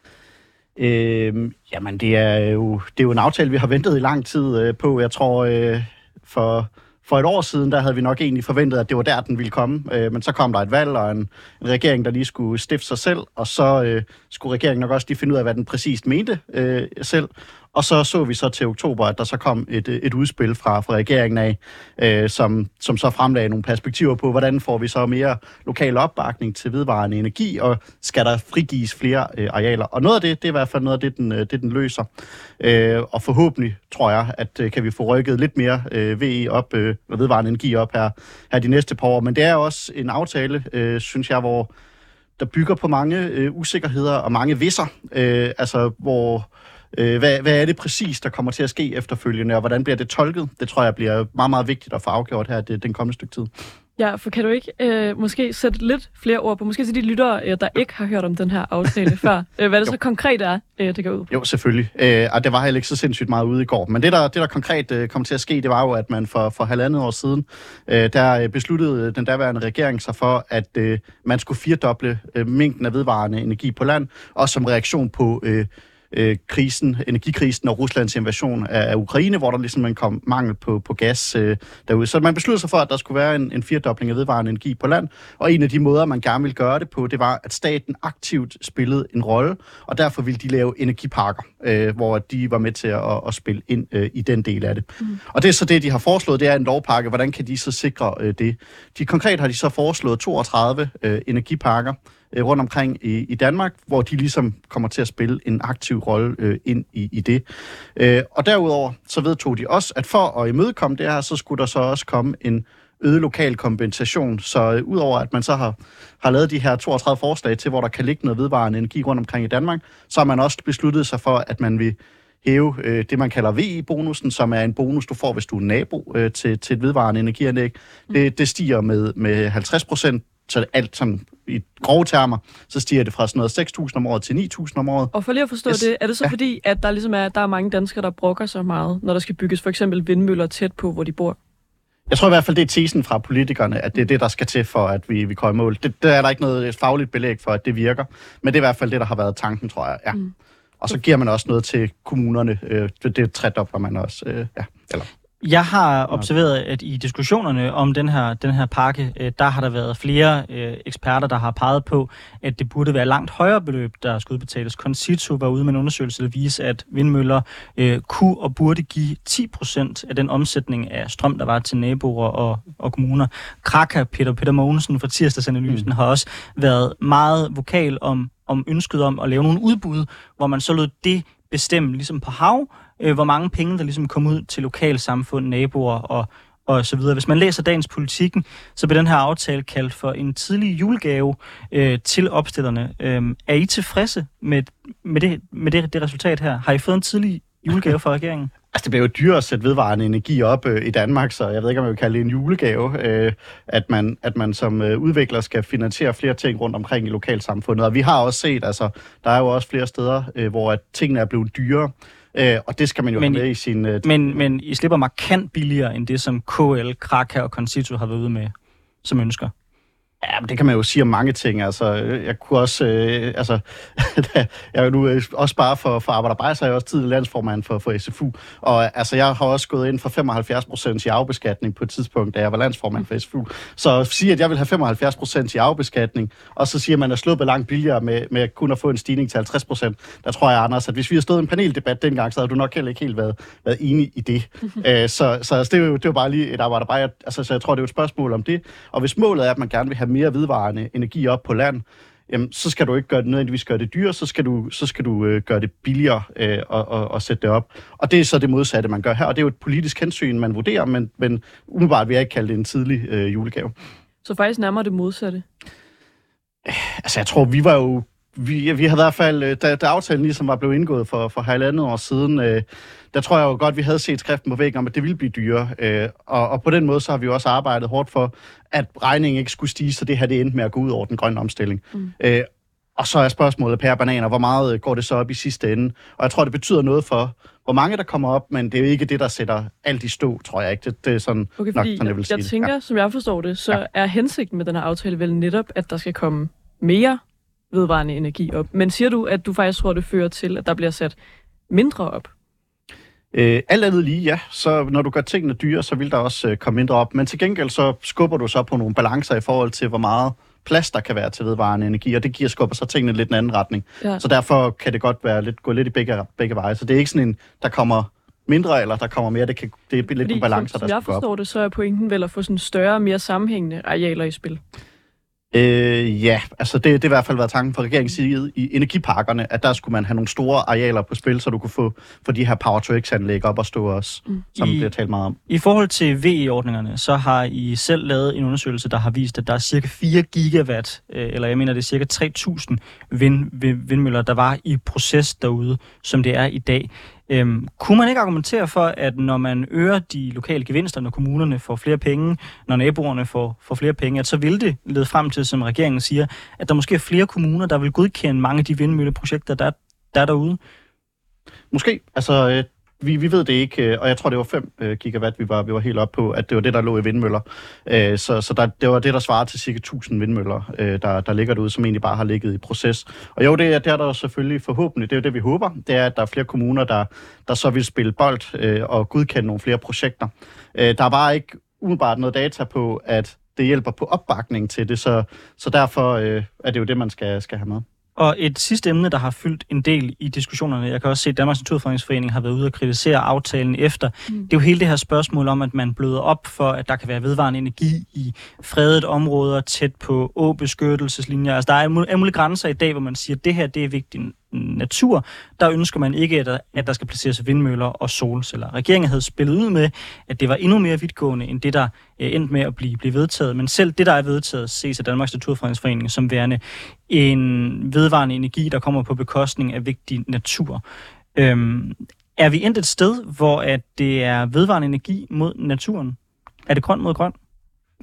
Øhm, jamen, det er, jo, det er jo en aftale, vi har ventet i lang tid øh, på. Jeg tror, øh, for for et år siden, der havde vi nok egentlig forventet, at det var der, den ville komme. Øh, men så kom der et valg og en, en regering, der lige skulle stifte sig selv, og så øh, skulle regeringen nok også lige finde ud af, hvad den præcist mente øh, selv. Og så så vi så til oktober, at der så kom et, øh, et udspil fra, fra regeringen af, øh, som, som så fremlagde nogle perspektiver på, hvordan får vi så mere lokal opbakning til vedvarende energi, og skal der frigives flere øh, arealer. Og noget af det, det er i hvert fald noget af det, den, øh, det, den løser. Øh, og forhåbentlig, tror jeg, at øh, kan vi få rykket lidt mere øh, VE op, øh, vedvarende energi op her, her de næste par år. Men det er også en aftale, øh, synes jeg, hvor der bygger på mange øh, usikkerheder og mange visser. Øh, altså, hvor Øh, hvad, hvad er det præcis, der kommer til at ske efterfølgende, og hvordan bliver det tolket? Det tror jeg bliver meget, meget vigtigt at få afgjort her det, den kommende stykke tid. Ja, for kan du ikke øh, måske sætte lidt flere ord på, måske til de lyttere, øh, der ikke har hørt om den her aftale før, øh, hvad det Jo. så konkret er, øh, det går ud på? Jo, selvfølgelig. Øh, og det var heller ikke så sindssygt meget ude i går. Men det, der, det, der konkret øh, kom til at ske, det var jo, at man for, for halvandet år siden, øh, der øh, besluttede den daværende regering sig for, at øh, man skulle firdoble øh, mængden af vedvarende energi på land, også som reaktion på øh, øh, krisen, energikrisen og Ruslands invasion af, af Ukraine, hvor der ligesom kom mangel på, på gas øh, derude. Så man besluttede sig for, at der skulle være en, en firdobling af vedvarende energi på land, og en af de måder, man gerne ville gøre det på, det var, at staten aktivt spillede en rolle, og derfor ville de lave energiparker, øh, hvor de var med til at, at spille ind øh, i den del af det. Mm. Og det er så det, de har foreslået, det er en lovpakke. Hvordan kan de så sikre øh, det? De konkret har de så foreslået 32 øh, energiparker, øh, rundt omkring i, i Danmark, hvor de ligesom kommer til at spille en aktiv rolle øh, ind i, i det. Øh, og derudover så vedtog de også, at for at imødekomme det her, så skulle der så også komme en øget lokal kompensation. Så øh, udover at man så har, har lavet de her 32 forslag til, hvor der kan ligge noget vedvarende energi rundt omkring i Danmark, så har man også besluttet sig for, at man vil hæve øh, det, man kalder VI-bonusen, som er en bonus, du får, hvis du er nabo øh, til, til et vedvarende energianlæg. Det, det stiger med, med 50 procent, så det alt sådan i grove termer, så stiger det fra sådan noget 6.000 om året til 9.000 om året. Og for lige at forstå Yes. det, er det så Ja. fordi, at der ligesom er, der er mange danskere, der brokker så meget, når der skal bygges for eksempel vindmøller tæt på, hvor de bor? Jeg tror i hvert fald, det er tesen fra politikerne, at det er det, der skal til for, at vi, vi kommer i mål. Det, der er der ikke noget fagligt belæg for, at det virker, men det er i hvert fald det, der har været tanken, tror jeg. Ja. Mm. Og så giver man også noget til kommunerne. Øh, det det tredobler man også. Øh, ja. Eller, Jeg har observeret, at i diskussionerne om den her, den her pakke, øh, der har der været flere øh, eksperter, der har peget på, at det burde være langt højere beløb, der skulle udbetales. Concito var ude med en undersøgelse, der viser, at vindmøller øh, kunne og burde give 10% af den omsætning af strøm, der var til naboer og, og kommuner. Kraka, Peter Peter Mogensen fra Tirsdagsanalysen, mm. har også været meget vokal om, om ønsket om at lave nogle udbud, hvor man så lod det bestemme, ligesom på hav, øh, hvor mange penge, der ligesom kom ud til lokalsamfund, naboer og, og så videre. Hvis man læser dagens politikken, så bliver den her aftale kaldt for en tidlig julegave øh, til opstillerne. Øh, er I tilfredse med, med, det, med det, det resultat her? Har I fået en tidlig julegave fra regeringen? altså, det bliver jo dyrere at sætte vedvarende energi op øh, i Danmark, så jeg ved ikke, om jeg vil kalde det en julegave, øh, at, man, at man som øh, udvikler skal finansiere flere ting rundt omkring i lokalsamfundet. Og vi har også set, altså, der er jo også flere steder, øh, hvor at tingene er blevet dyrere, øh, og det skal man jo Men have med i sin... Øh, Men, men I slipper markant billigere end det, som KL, Kraka og Concito har været ude med som ønsker. Ja, men det kan man jo sige om mange ting. Altså, øh, jeg kunne også, øh, altså, jeg er jo nu øh, også bare for, for Arbejderbejde, så er jeg også tidligere landsformand for, for SFU. Og øh, altså, jeg har også gået ind for 75 procent i afbeskatning på et tidspunkt, da jeg var landsformand for SFU. Så at sige, at jeg vil have 75 procent i afbeskatning, og så siger man, at er sluppet langt billigere med, med kun at få en stigning til 50 procent. Der tror jeg, Anders, at hvis vi havde stået i en paneldebat dengang, så havde du nok heller ikke helt været, været enig i det. Æ, så så altså, det, er jo, det jo bare lige et Arbejderbejde. Altså, så jeg tror, det er et spørgsmål om det. Og hvis målet er, at man gerne vil have mere vedvarende energi op på land, jamen, så skal du ikke gøre det nødvendigvis gøre det dyre, så skal du, så skal du øh, gøre det billigere øh, og, og, og sætte det op. Og det er så det modsatte, man gør her. Og det er jo et politisk hensyn, man vurderer, men, men umiddelbart vil jeg ikke kalde det en tidlig øh, julegave. Så faktisk nærmere det modsatte. Altså, jeg tror, vi var jo... Vi, vi havde i hvert fald, øh, da, da aftalen ligesom var blevet indgået for, for halvandet år siden, øh, der tror jeg jo godt, vi havde set skriften på væggen om, at det ville blive dyre. Øh, og, og på den måde, så har vi jo også arbejdet hårdt for, at regningen ikke skulle stige, så det her det endte med at gå ud over den grønne omstilling. Mm. Øh, og så er spørgsmålet per bananer, hvor meget øh, går det så op i sidste ende? Og jeg tror, det betyder noget for, hvor mange der kommer op, men det er jo ikke det, der sætter alt i stå, tror jeg ikke. Det, det er sådan Okay, nok, sådan, jeg, vil jeg, sige tænker, det. som jeg forstår det, så Ja. ja. er hensigten med den her aftale vel netop, at der skal komme mere vedvarende energi op. Men siger du, at du faktisk tror, det fører til, at der bliver sat mindre op? Øh, alt andet lige, ja. Så når du gør tingene dyre, så vil der også øh, komme mindre op. Men til gengæld så skubber du så på nogle balancer i forhold til, hvor meget plads der kan være til vedvarende energi, og det giver skubber så tingene lidt en anden retning. Ja. Så derfor kan det godt være lidt, gå lidt i begge, begge veje. Så det er ikke sådan en, der kommer mindre, eller der kommer mere. Det, kan, det er lidt Fordi, nogle balancer, som, der jeg skal gå op. forstår det, så er pointen vel at få sådan større, mere sammenhængende arealer i spil. Øh, ja, altså det, det har i hvert fald været tanken fra regeringens side i energiparkerne, at der skulle man have nogle store arealer på spil, så du kunne få, få de her power to x anlæg op og stå også, mm. som I- bliver talt meget om. I forhold til VE-ordningerne, så har I selv lavet en undersøgelse, der har vist, at der er cirka 4 gigawatt, øh, eller jeg mener, det er cirka 3.000 vind, vind, vindmøller, der var i proces derude, som det er i dag. Øhm, kunne man ikke argumentere for, at når man øger de lokale gevinster, når kommunerne får flere penge, når naboerne får, får flere penge, at så vil det lede frem til, som regeringen siger, at der måske er flere kommuner, der vil godkende mange af de vindmølleprojekter, der, der er derude? Måske. Altså, øh, vi, vi ved det ikke, øh, og jeg tror, det var 5 øh, gigawatt, vi var, vi var helt op på, at det var det, der lå i vindmøller. Øh, så så der, det var det, der svarer til cirka 1000 vindmøller, der, der ligger derude, som egentlig bare har ligget i proces. Og jo, det, er, det er der selvfølgelig forhåbentlig, det er jo det, vi håber, det er, at der er flere kommuner, der, der så vil spille bold og godkende nogle flere projekter. Der er bare ikke umiddelbart noget data på, at det hjælper på opbakning til det, så, så derfor er det jo det, man skal, skal have med. Og et sidste emne, der har fyldt en del i diskussionerne, jeg kan også se, at Danmarks Naturfredningsforening har været ude og kritisere aftalen efter, mm. det er jo hele det her spørgsmål om, at man bløder op for, at der kan være vedvarende energi i fredet områder tæt på åbeskyttelseslinjer. Altså der er alle mulige grænser i dag, hvor man siger, at det her det er vigtigt natur, der ønsker man ikke, at der, at der skal placeres vindmøller og solceller. Regeringen havde spillet ud med, at det var endnu mere vidtgående end det, der øh, endte med at blive, blive vedtaget. Men selv det, der er vedtaget, ses af Danmarks Naturfredningsforening som værende en vedvarende energi, der kommer på bekostning af vigtig natur. Øhm, er vi endt et sted, hvor at det er vedvarende energi mod naturen? Er det grøn mod grøn?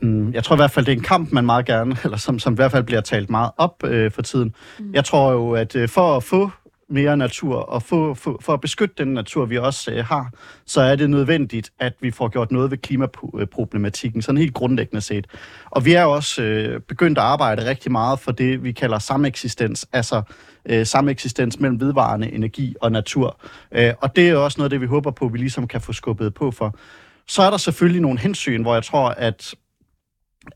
Mm, jeg tror i hvert fald, det er en kamp, man meget gerne, eller som, som i hvert fald bliver talt meget op øh, for tiden. Mm. Jeg tror jo, at øh, for at få mere natur, og for, for, for at beskytte den natur, vi også øh, har, så er det nødvendigt, at vi får gjort noget ved klimaproblematikken, sådan helt grundlæggende set. Og vi er også øh, begyndt at arbejde rigtig meget for det, vi kalder sameksistens, altså øh, sameksistens mellem vedvarende energi og natur. Øh, og det er også noget af det, vi håber på, at vi ligesom kan få skubbet på for. Så er der selvfølgelig nogle hensyn, hvor jeg tror, at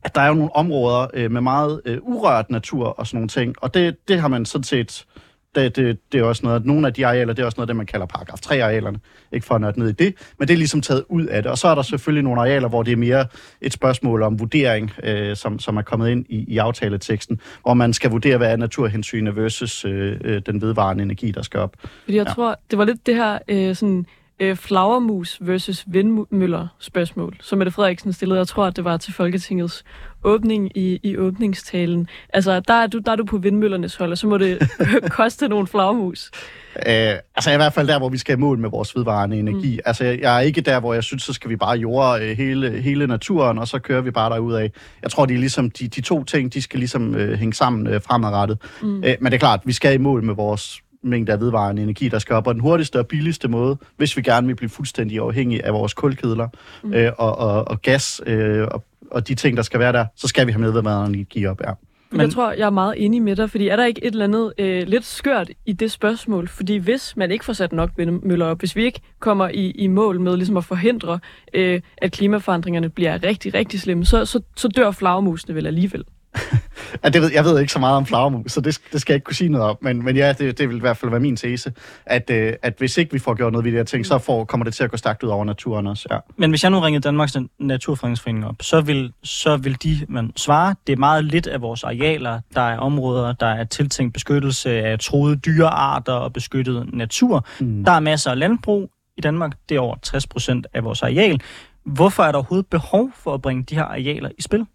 at der er jo nogle områder øh, med meget øh, urørt natur og sådan nogle ting, og det, det har man sådan set, det, det, det er også noget, at nogle af de arealer, det er også noget, det man kalder paragraf 3-arealerne, ikke for at nørde ned i det, men det er ligesom taget ud af det. Og så er der selvfølgelig nogle arealer, hvor det er mere et spørgsmål om vurdering, øh, som, som er kommet ind i, i aftaleteksten, hvor man skal vurdere, hvad er naturhensynet versus øh, øh, den vedvarende energi, der skal op. Fordi jeg ja. tror, det var lidt det her øh, sådan øh, flagermus versus vindmøller spørgsmål, som Mette Frederiksen stillede. Jeg tror, at det var til Folketingets åbning i, i åbningstalen. Altså, der er, du, der er du på vindmøllernes hold, og så må det koste nogle flagermus. Øh, altså i hvert fald der, hvor vi skal i mål med vores vedvarende energi. Mm. Altså jeg er ikke der, hvor jeg synes, så skal vi bare jorde øh, hele, hele naturen, og så kører vi bare derud af. Jeg tror, de, er ligesom, de, de to ting, de skal ligesom øh, hænge sammen øh, fremadrettet. Mm. Øh, men det er klart, vi skal i mål med vores mængde af vedvarende energi, der skal op. Og den hurtigste og billigste måde, hvis vi gerne vil blive fuldstændig afhængige af vores kulkedler mm. øh, og, og, og gas øh, og, og de ting, der skal være der, så skal vi have med vedvarende energi op, ja. Men jeg tror, jeg er meget enig med dig, fordi er der ikke et eller andet øh, lidt skørt i det spørgsmål? Fordi hvis man ikke får sat nok vindmøller op, hvis vi ikke kommer i, i mål med ligesom at forhindre, øh, at klimaforandringerne bliver rigtig, rigtig slemme, så, så, så dør flagermusene vel alligevel. ja, det ved, jeg ved ikke så meget om flagermus, så det, det skal jeg ikke kunne sige noget om. Men, men ja, det, det vil i hvert fald være min tese, at, øh, at hvis ikke vi får gjort noget ved de her ting, så får, kommer det til at gå stærkt ud over naturen også. Ja. Men hvis jeg nu ringer Danmarks Naturfredningsforening op, så vil, så vil de man svare, det er meget lidt af vores arealer, der er områder, der er tiltænkt beskyttelse af troede dyrearter og beskyttet natur. Mm. Der er masser af landbrug i Danmark, det er over 60 procent af vores areal. Hvorfor er der overhovedet behov for at bringe de her arealer i spil?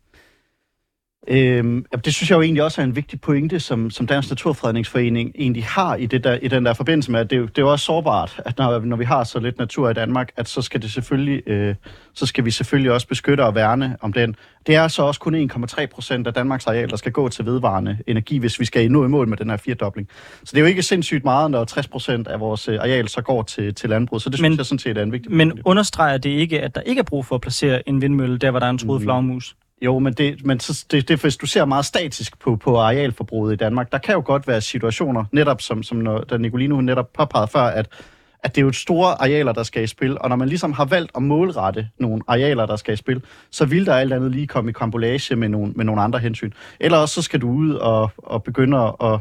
Øhm, det synes jeg jo egentlig også er en vigtig pointe, som, som Dansk Naturfredningsforening egentlig har i, det der, i den der forbindelse med, at det, det er jo også sårbart, at når, når vi har så lidt natur i Danmark, at så skal, det selvfølgelig, øh, så skal vi selvfølgelig også beskytte og værne om den. Det er så også kun 1,3 procent af Danmarks areal, der skal gå til vedvarende energi, hvis vi skal nå i mål med den her firedobling. Så det er jo ikke sindssygt meget, når 60 procent af vores øh, areal så går til, til landbrug. Så det men, synes jeg sådan set er en vigtig Men pointe. understreger det ikke, at der ikke er brug for at placere en vindmølle der, hvor der er en troet mm. flagmus? Jo, men, det, men så, det, det, hvis du ser meget statisk på, på arealforbruget i Danmark, der kan jo godt være situationer, netop som, som når, da Nicolino netop påpegede før, at, at det er jo store arealer, der skal i spil, og når man ligesom har valgt at målrette nogle arealer, der skal i spil, så vil der alt andet lige komme i kambolage med nogle, med nogle andre hensyn. Eller også så skal du ud og, og begynde at,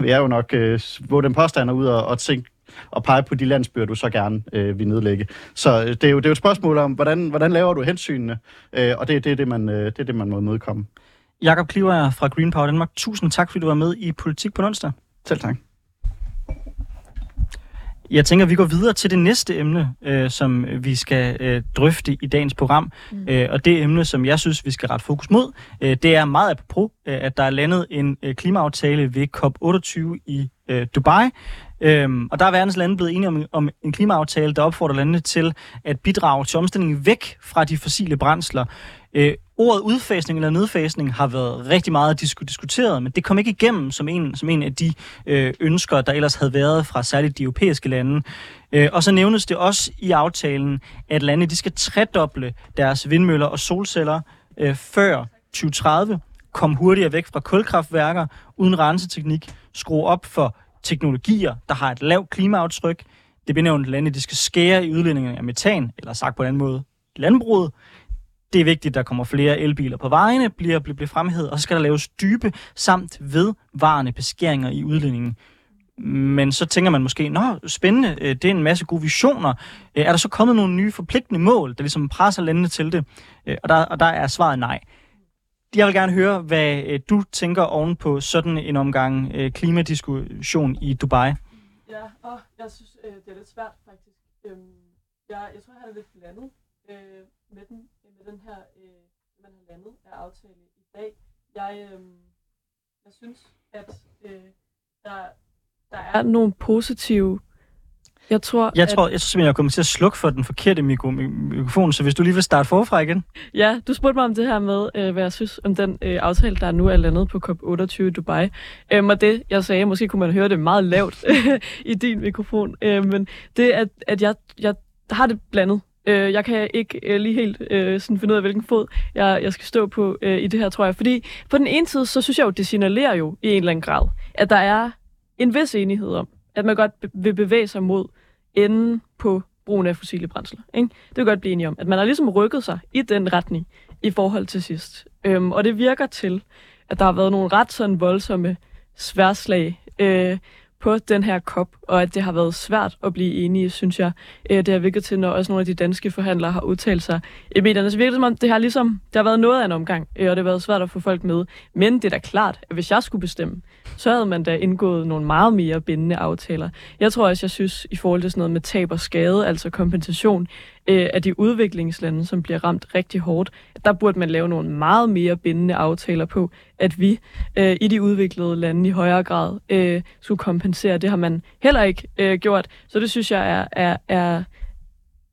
vi er jo nok, øh, hvor den påstander ud og, og tænke, og pege på de landsbyer, du så gerne øh, vil nedlægge. Så øh, det, er jo, det er jo et spørgsmål om, hvordan, hvordan laver du hensynene, øh, og det, det, er det, man, øh, det er det, man må mødekomme. Jakob Kliver fra Green Power Danmark, tusind tak, fordi du var med i Politik på onsdag. Selv tak. Jeg tænker, at vi går videre til det næste emne, øh, som vi skal øh, drøfte i dagens program. Mm. Øh, og det emne, som jeg synes, vi skal rette fokus mod, øh, det er meget apropos, øh, at der er landet en øh, klimaaftale ved COP28 i øh, Dubai, Øhm, og der er verdens lande blevet enige om, om en klimaaftale, der opfordrer landene til at bidrage til omstillingen væk fra de fossile brændsler. Øh, ordet udfasning eller nedfasning har været rigtig meget diskuteret, men det kom ikke igennem som en, som en af de øh, ønsker, der ellers havde været fra særligt de europæiske lande. Øh, og så nævnes det også i aftalen, at lande de skal tredoble deres vindmøller og solceller øh, før 2030, komme hurtigere væk fra kulkraftværker uden renseteknik, skrue op for teknologier, der har et lavt klimaaftryk. Det benævnte lande, de skal skære i udledningen af metan, eller sagt på en anden måde, landbruget. Det er vigtigt, at der kommer flere elbiler på vejene, bliver, bliver, bliver fremhævet, og så skal der laves dybe samt vedvarende beskæringer i udledningen. Men så tænker man måske, nå, spændende, øh, det er en masse gode visioner. Øh, er der så kommet nogle nye forpligtende mål, der ligesom presser landene til det? Øh, og der, og der er svaret nej. Jeg vil gerne høre, hvad øh, du tænker oven på sådan en omgang øh, klimadiskussion i Dubai. Ja, og jeg synes, øh, det er lidt svært faktisk. Øhm, jeg, jeg tror, jeg er lidt blandet med, den, med den her, man har landet af aftale i dag. Jeg, øh, jeg synes, at der, der er nogle positive... Jeg tror, Jeg at, tror, jeg tror simpelthen, jeg kommer til at slukke for den forkerte mikro- mikrofon, så hvis du lige vil starte forfra igen. Ja, du spurgte mig om det her med, øh, hvad jeg synes om den øh, aftale, der nu er landet på COP28 i Dubai. Øhm, og det, jeg sagde, måske kunne man høre det meget lavt i din mikrofon, øh, men det, at, at jeg, jeg har det blandet. Øh, jeg kan ikke øh, lige helt øh, sådan finde ud af, hvilken fod jeg, jeg skal stå på øh, i det her, tror jeg. Fordi på den ene side, så synes jeg jo, det signalerer jo i en eller anden grad, at der er en vis enighed om, at man godt vil bevæge sig mod ende på brugen af fossile brændsler. Ikke? Det kan godt blive enige om, at man har ligesom rykket sig i den retning i forhold til sidst. Øhm, og det virker til, at der har været nogle ret sådan voldsomme sværslag øh, på den her COP, og at det har været svært at blive enige, synes jeg. Øh, det har virket til, når også nogle af de danske forhandlere har udtalt sig i medierne. Så virker det som om, det har ligesom, det har været noget af en omgang, øh, og det har været svært at få folk med. Men det er da klart, at hvis jeg skulle bestemme, så havde man da indgået nogle meget mere bindende aftaler. Jeg tror også, jeg synes, i forhold til sådan noget med tab og skade, altså kompensation øh, af de udviklingslande, som bliver ramt rigtig hårdt, der burde man lave nogle meget mere bindende aftaler på, at vi øh, i de udviklede lande i højere grad øh, skulle kompensere. Det har man heller ikke øh, gjort, så det synes jeg er, er, er,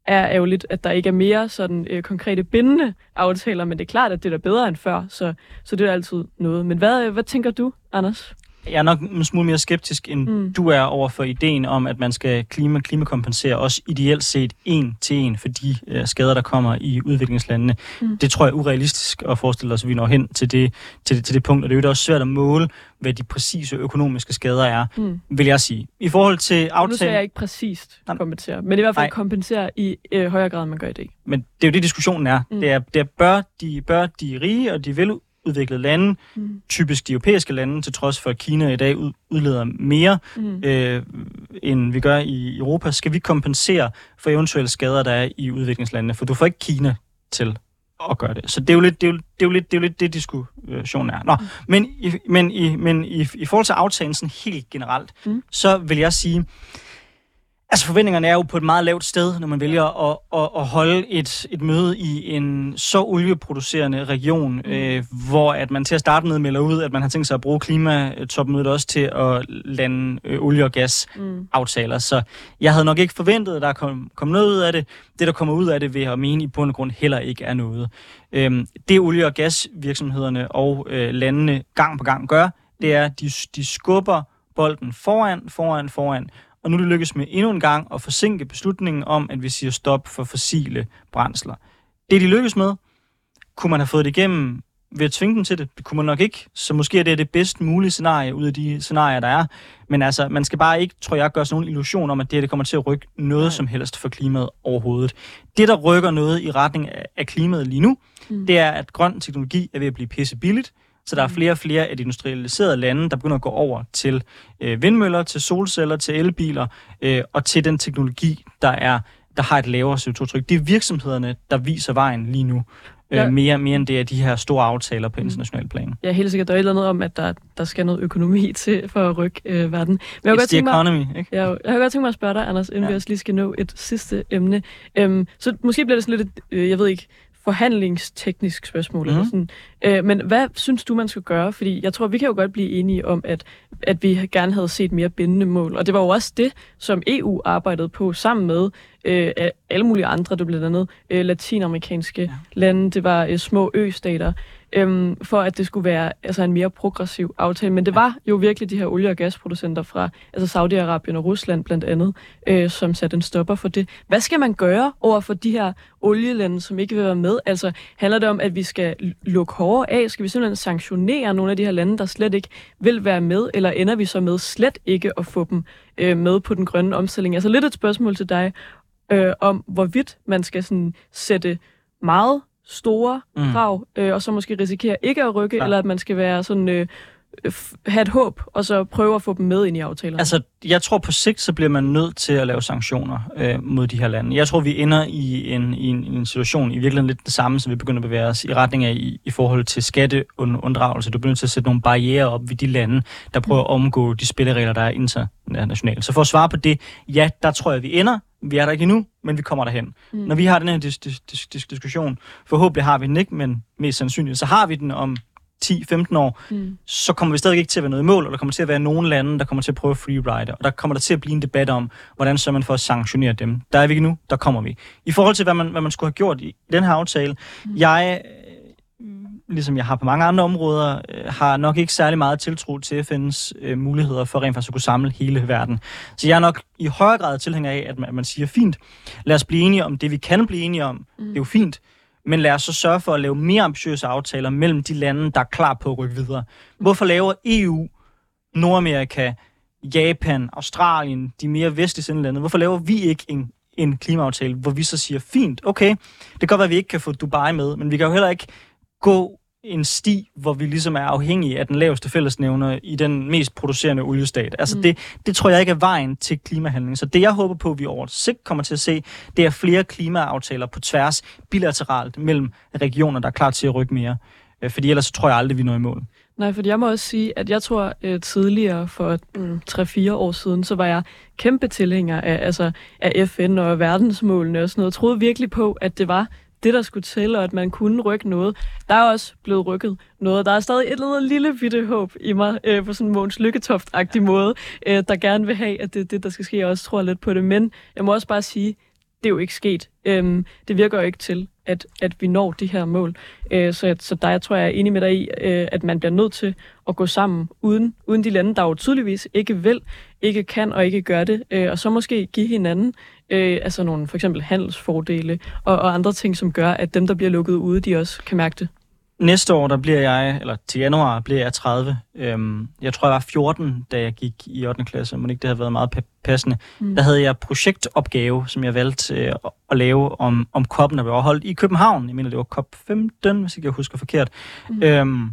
er ærgerligt, at der ikke er mere sådan øh, konkrete bindende aftaler, men det er klart, at det er da bedre end før, så, så det er altid noget. Men hvad, hvad tænker du, Anders? Jeg er nok en smule mere skeptisk, end Mm. du er over for ideen om, at man skal klima, klimakompensere også ideelt set en til en for de øh, skader, der kommer i udviklingslandene. Mm. Det tror jeg er urealistisk at forestille os, at vi når hen til det, til, det, til det punkt, og det er jo også svært at måle, hvad de præcise økonomiske skader er, Mm. vil jeg sige. I forhold til Nu sagde jeg aftalen, ikke præcist kompensere, men i hvert fald Nej. kompensere i øh, højere grad, end man gør i dag. men det er jo det, diskussionen er. Mm. Det er, det er bør, de, bør de rige og de veludviklede lande, Mm. typisk de europæiske lande, til trods for at Kina i dag ud, udleder mere, Mm. øh, end vi gør i Europa, skal vi kompensere for eventuelle skader, der er i udviklingslandene, for du får ikke Kina til at gøre det. Så det er jo lidt det, er jo, det, er jo lidt, det, er jo lidt det diskussionen er. Nå, men, i, men, i, men i, i forhold til aftalen sådan helt generelt, Mm. mm. så vil jeg sige, Altså forventningerne er jo på et meget lavt sted, når man vælger at, at, at holde et, et møde i en så olieproducerende region, mm. øh, hvor at man til at starte med melder ud, at man har tænkt sig at bruge klimatopmødet også til at lande øh, olie- og gas Mm. aftaler. Så jeg havde nok ikke forventet, at der kom, kom noget ud af det. Det, der kommer ud af det, vil jeg mene i bund og grund heller ikke er noget. Øhm, det olie- og gasvirksomhederne og øh, landene gang på gang gør, det er, at de, de skubber bolden foran, foran, foran. Og nu er det lykkes med endnu en gang at forsinke beslutningen om, at vi siger stop for fossile brændsler. Det, de lykkes med, kunne man have fået det igennem ved at tvinge dem til det. Det kunne man nok ikke. Så måske er det det bedst mulige scenarie ud af de scenarier, der er. Men altså, man skal bare ikke, tror jeg, gøre sig nogen illusion om, at det her det kommer til at rykke noget Nej. som helst for klimaet overhovedet. Det, der rykker noget i retning af, af klimaet lige nu, Mm. mm. det er, at grøn teknologi er ved at blive pisse billigt. Så der er Mm. flere og flere af de industrialiserede lande, der begynder at gå over til øh, vindmøller, til solceller, til elbiler øh, og til den teknologi, der er der har et lavere CO2-tryk. Det er virksomhederne, der viser vejen lige nu. Øh, Ja. mere, mere end det er de her store aftaler på Mm. international plan. Er helt sikkert, der er et eller andet om, at der, der skal noget økonomi til for at rykke øh, verden. Men jeg It's the tænke mig, economy, ikke? jeg, jeg har godt tænkt mig at spørge dig, Anders, inden ja. Ja. vi også lige skal nå et sidste emne. Øhm, så måske bliver det sådan lidt, øh, jeg ved ikke, forhandlingsteknisk spørgsmål. Mm. Mhm. Eller sådan. Øh, men hvad synes du, man skal gøre? Fordi jeg tror, vi kan jo godt blive enige om, at, at vi gerne havde set mere bindende mål. Og det var jo også det, som EU arbejdede på sammen med øh, alle mulige andre, det blandt andet øh, latinamerikanske ja. lande, det var øh, små østater, øhm, for at det skulle være altså en mere progressiv aftale. Men det var jo virkelig de her olie- og gasproducenter fra altså Saudi-Arabien og Rusland blandt andet, øh, som satte en stopper for det. Hvad skal man gøre over for de her olielande, som ikke vil være med? Altså handler det om, at vi skal lukke hårdere af? Skal vi simpelthen sanktionere nogle af de her lande, der slet ikke vil være med? Eller ender vi så med slet ikke at få dem øh, med på den grønne omstilling? Altså lidt et spørgsmål til dig, øh, om hvorvidt man skal sådan sætte meget store Mm. krav, øh, og så måske risikere ikke at rykke, Ja. eller at man skal være sådan, øh, have et håb, og så prøve at få dem med ind i aftalerne. Altså, jeg tror på sigt, så bliver man nødt til at lave sanktioner øh, mod de her lande. Jeg tror, vi ender i en, i en, en situation, i virkeligheden lidt det samme, som vi begynder at bevæge os i retning af i, i forhold til skatteunddragelse. Du bliver nødt til at sætte nogle barriere op ved de lande, der prøver at omgå de spilleregler, der er internationalt. Så for at svare på det, ja, der tror jeg, vi ender. Vi er der ikke endnu, men vi kommer derhen. Mm. Når vi har den her dis- dis- dis- dis- diskussion, forhåbentlig har vi den ikke, men mest sandsynligt, så har vi den om 10-15 år, Mm. så kommer vi stadig ikke til at være noget i mål, og der kommer til at være nogle lande, der kommer til at prøve freeride, og der kommer der til at blive en debat om, hvordan så man for at sanktionere dem. Der er vi ikke nu, der kommer vi. I forhold til, hvad man, hvad man skulle have gjort i, i den her aftale, mm. jeg, ligesom jeg har på mange andre områder, øh, har nok ikke særlig meget tiltro til FN's øh, muligheder for rent faktisk at kunne samle hele verden. Så jeg er nok i højere grad tilhænger af, at man, at man siger, fint, lad os blive enige om det, vi kan blive enige om. Mm. Det er jo fint. Men lad os så sørge for at lave mere ambitiøse aftaler mellem de lande, der er klar på at rykke videre. Hvorfor laver EU, Nordamerika, Japan, Australien, de mere vestlige lande, hvorfor laver vi ikke en, en klimaaftale, hvor vi så siger, fint, okay, det kan godt være, at vi ikke kan få Dubai med, men vi kan jo heller ikke gå en sti, hvor vi ligesom er afhængige af den laveste fællesnævner i den mest producerende oliestat. Altså mm. det, det tror jeg ikke er vejen til klimahandling. Så det jeg håber på, at vi over sigt kommer til at se, det er flere klimaaftaler på tværs bilateralt mellem regioner, der er klar til at rykke mere. Øh, Fordi ellers så tror jeg aldrig, vi når i mål. Nej, fordi jeg må også sige, at jeg tror øh, tidligere for mm, 3-4 år siden, så var jeg kæmpe tilhænger af, altså, af FN og verdensmålene og sådan noget. Jeg troede virkelig på, at det var det, der skulle til, og at man kunne rykke noget. Der er også blevet rykket noget. Der er stadig et eller andet lille bitte håb i mig, øh, på sådan en Måns Lykketoft-agtig måde, øh, der gerne vil have, at det er det, der skal ske. Jeg også tror lidt på det. Men jeg må også bare sige, det er jo ikke sket. Øhm, det virker jo ikke til, at, at vi når de her mål. Øh, så, så der jeg tror jeg er enig med dig i, øh, at man bliver nødt til at gå sammen uden, uden de lande, der jo tydeligvis ikke vil, ikke kan og ikke gør det. Øh, og så måske give hinanden øh, altså nogle for eksempel handelsfordele og, og andre ting, som gør, at dem, der bliver lukket ude, de også kan mærke det. Næste år, der bliver jeg, eller til januar, bliver jeg 30. Øhm, jeg tror, jeg var 14, da jeg gik i 8. klasse, men ikke det havde været meget pa- passende. Mm. Der havde jeg projektopgave, som jeg valgte øh, at- at lave om, om koppen, der blev holdt i København. Jeg mener, det var COP 15, hvis ikke jeg husker forkert. Mm. Øhm,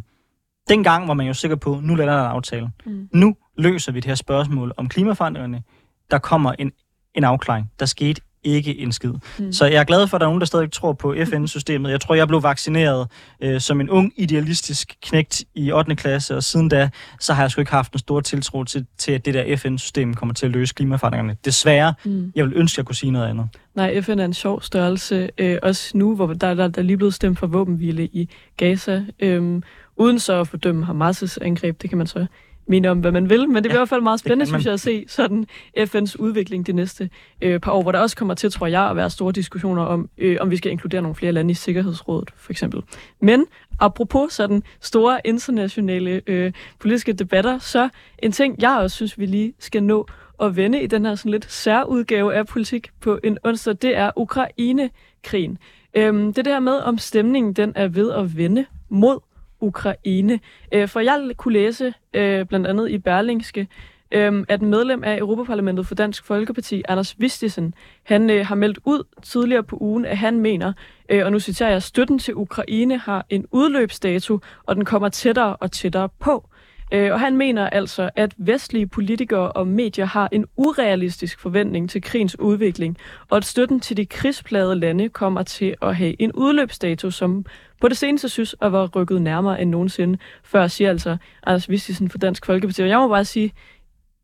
dengang var man jo sikker på, nu lander der en aftale. Mm. Nu løser vi det her spørgsmål om klimaforandringerne. Der kommer en, en afklaring. Der skete ikke en skid. Mm. Så jeg er glad for, at der er nogen, der stadig tror på FN-systemet. Jeg tror, jeg blev vaccineret øh, som en ung, idealistisk knægt i 8. klasse, og siden da, så har jeg sgu ikke haft en stor tiltro til, til at det der FN-system kommer til at løse klimaforandringerne. Desværre, mm. jeg vil ønske, at jeg kunne sige noget andet. Nej, FN er en sjov størrelse. Øh, også nu, hvor der, der, der er lige blevet stemt for våbenhvile i Gaza. Øh, uden så at fordømme Hamas' angreb, det kan man så mene om, hvad man vil. Men det bliver ja, i hvert fald meget spændende, synes jeg, at se sådan FN's udvikling de næste øh, par år, hvor der også kommer til, tror jeg, at være store diskussioner om, øh, om vi skal inkludere nogle flere lande i Sikkerhedsrådet, for eksempel. Men apropos sådan store internationale øh, politiske debatter, så en ting, jeg også synes, vi lige skal nå at vende i den her sådan lidt særudgave af politik på en onsdag, det er Ukraine-krigen. Øhm, det er her med, om stemningen den er ved at vende mod Ukraine. Øh, for jeg kunne læse øh, blandt andet i Berlingske, øh, at medlem af Europaparlamentet for Dansk Folkeparti, Anders Vistisen, han øh, har meldt ud tidligere på ugen, at han mener, øh, og nu citerer jeg, støtten til Ukraine har en udløbsdato, og den kommer tættere og tættere på. Øh, og han mener altså, at vestlige politikere og medier har en urealistisk forventning til krigens udvikling, og at støtten til de krigsplade lande kommer til at have en udløbsdato, som på det seneste synes at være rykket nærmere end nogensinde før, siger altså Anders Vistisen for Dansk Folkeparti. Og jeg må bare sige,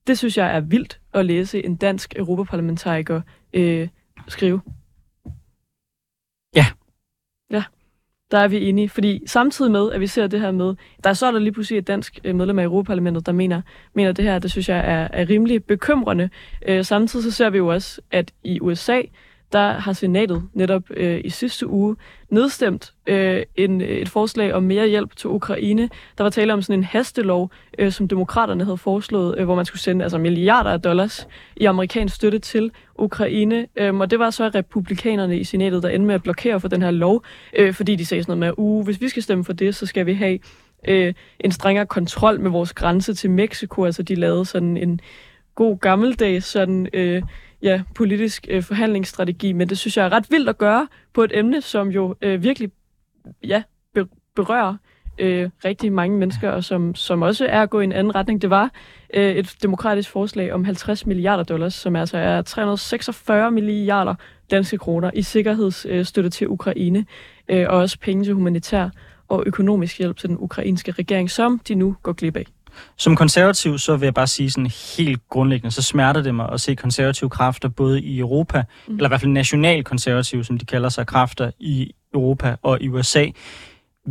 det synes jeg er vildt at læse en dansk europaparlamentariker øh, skrive. Ja. Ja der er vi enige. Fordi samtidig med, at vi ser det her med, der er så er der lige pludselig et dansk øh, medlem af Europaparlamentet, der mener, mener det her, det synes jeg er, er rimelig bekymrende. Øh, samtidig så ser vi jo også, at i USA, der har senatet netop øh, i sidste uge nedstemt øh, en, et forslag om mere hjælp til Ukraine. Der var tale om sådan en hastelov, øh, som demokraterne havde foreslået, øh, hvor man skulle sende altså milliarder af dollars i amerikansk støtte til Ukraine. øhm, og det var så republikanerne i senatet, der endte med at blokere for den her lov, øh, fordi de sagde sådan noget med, uh, hvis vi skal stemme for det, så skal vi have øh, en strengere kontrol med vores grænse til Mexico. Altså de lavede sådan en god gammeldags sådan... Øh, ja, politisk øh, forhandlingsstrategi, men det synes jeg er ret vildt at gøre på et emne, som jo øh, virkelig ja, berører øh, rigtig mange mennesker, og som, som også er at gå i en anden retning. Det var øh, et demokratisk forslag om 50 milliarder dollars, som altså er 346 milliarder danske kroner i sikkerhedsstøtte til Ukraine, øh, og også penge til humanitær og økonomisk hjælp til den ukrainske regering, som de nu går glip af. Som konservativ, så vil jeg bare sige sådan helt grundlæggende, så smerter det mig at se konservative kræfter både i Europa, mm. eller i hvert fald nationalkonservative, som de kalder sig, kræfter i Europa og i USA,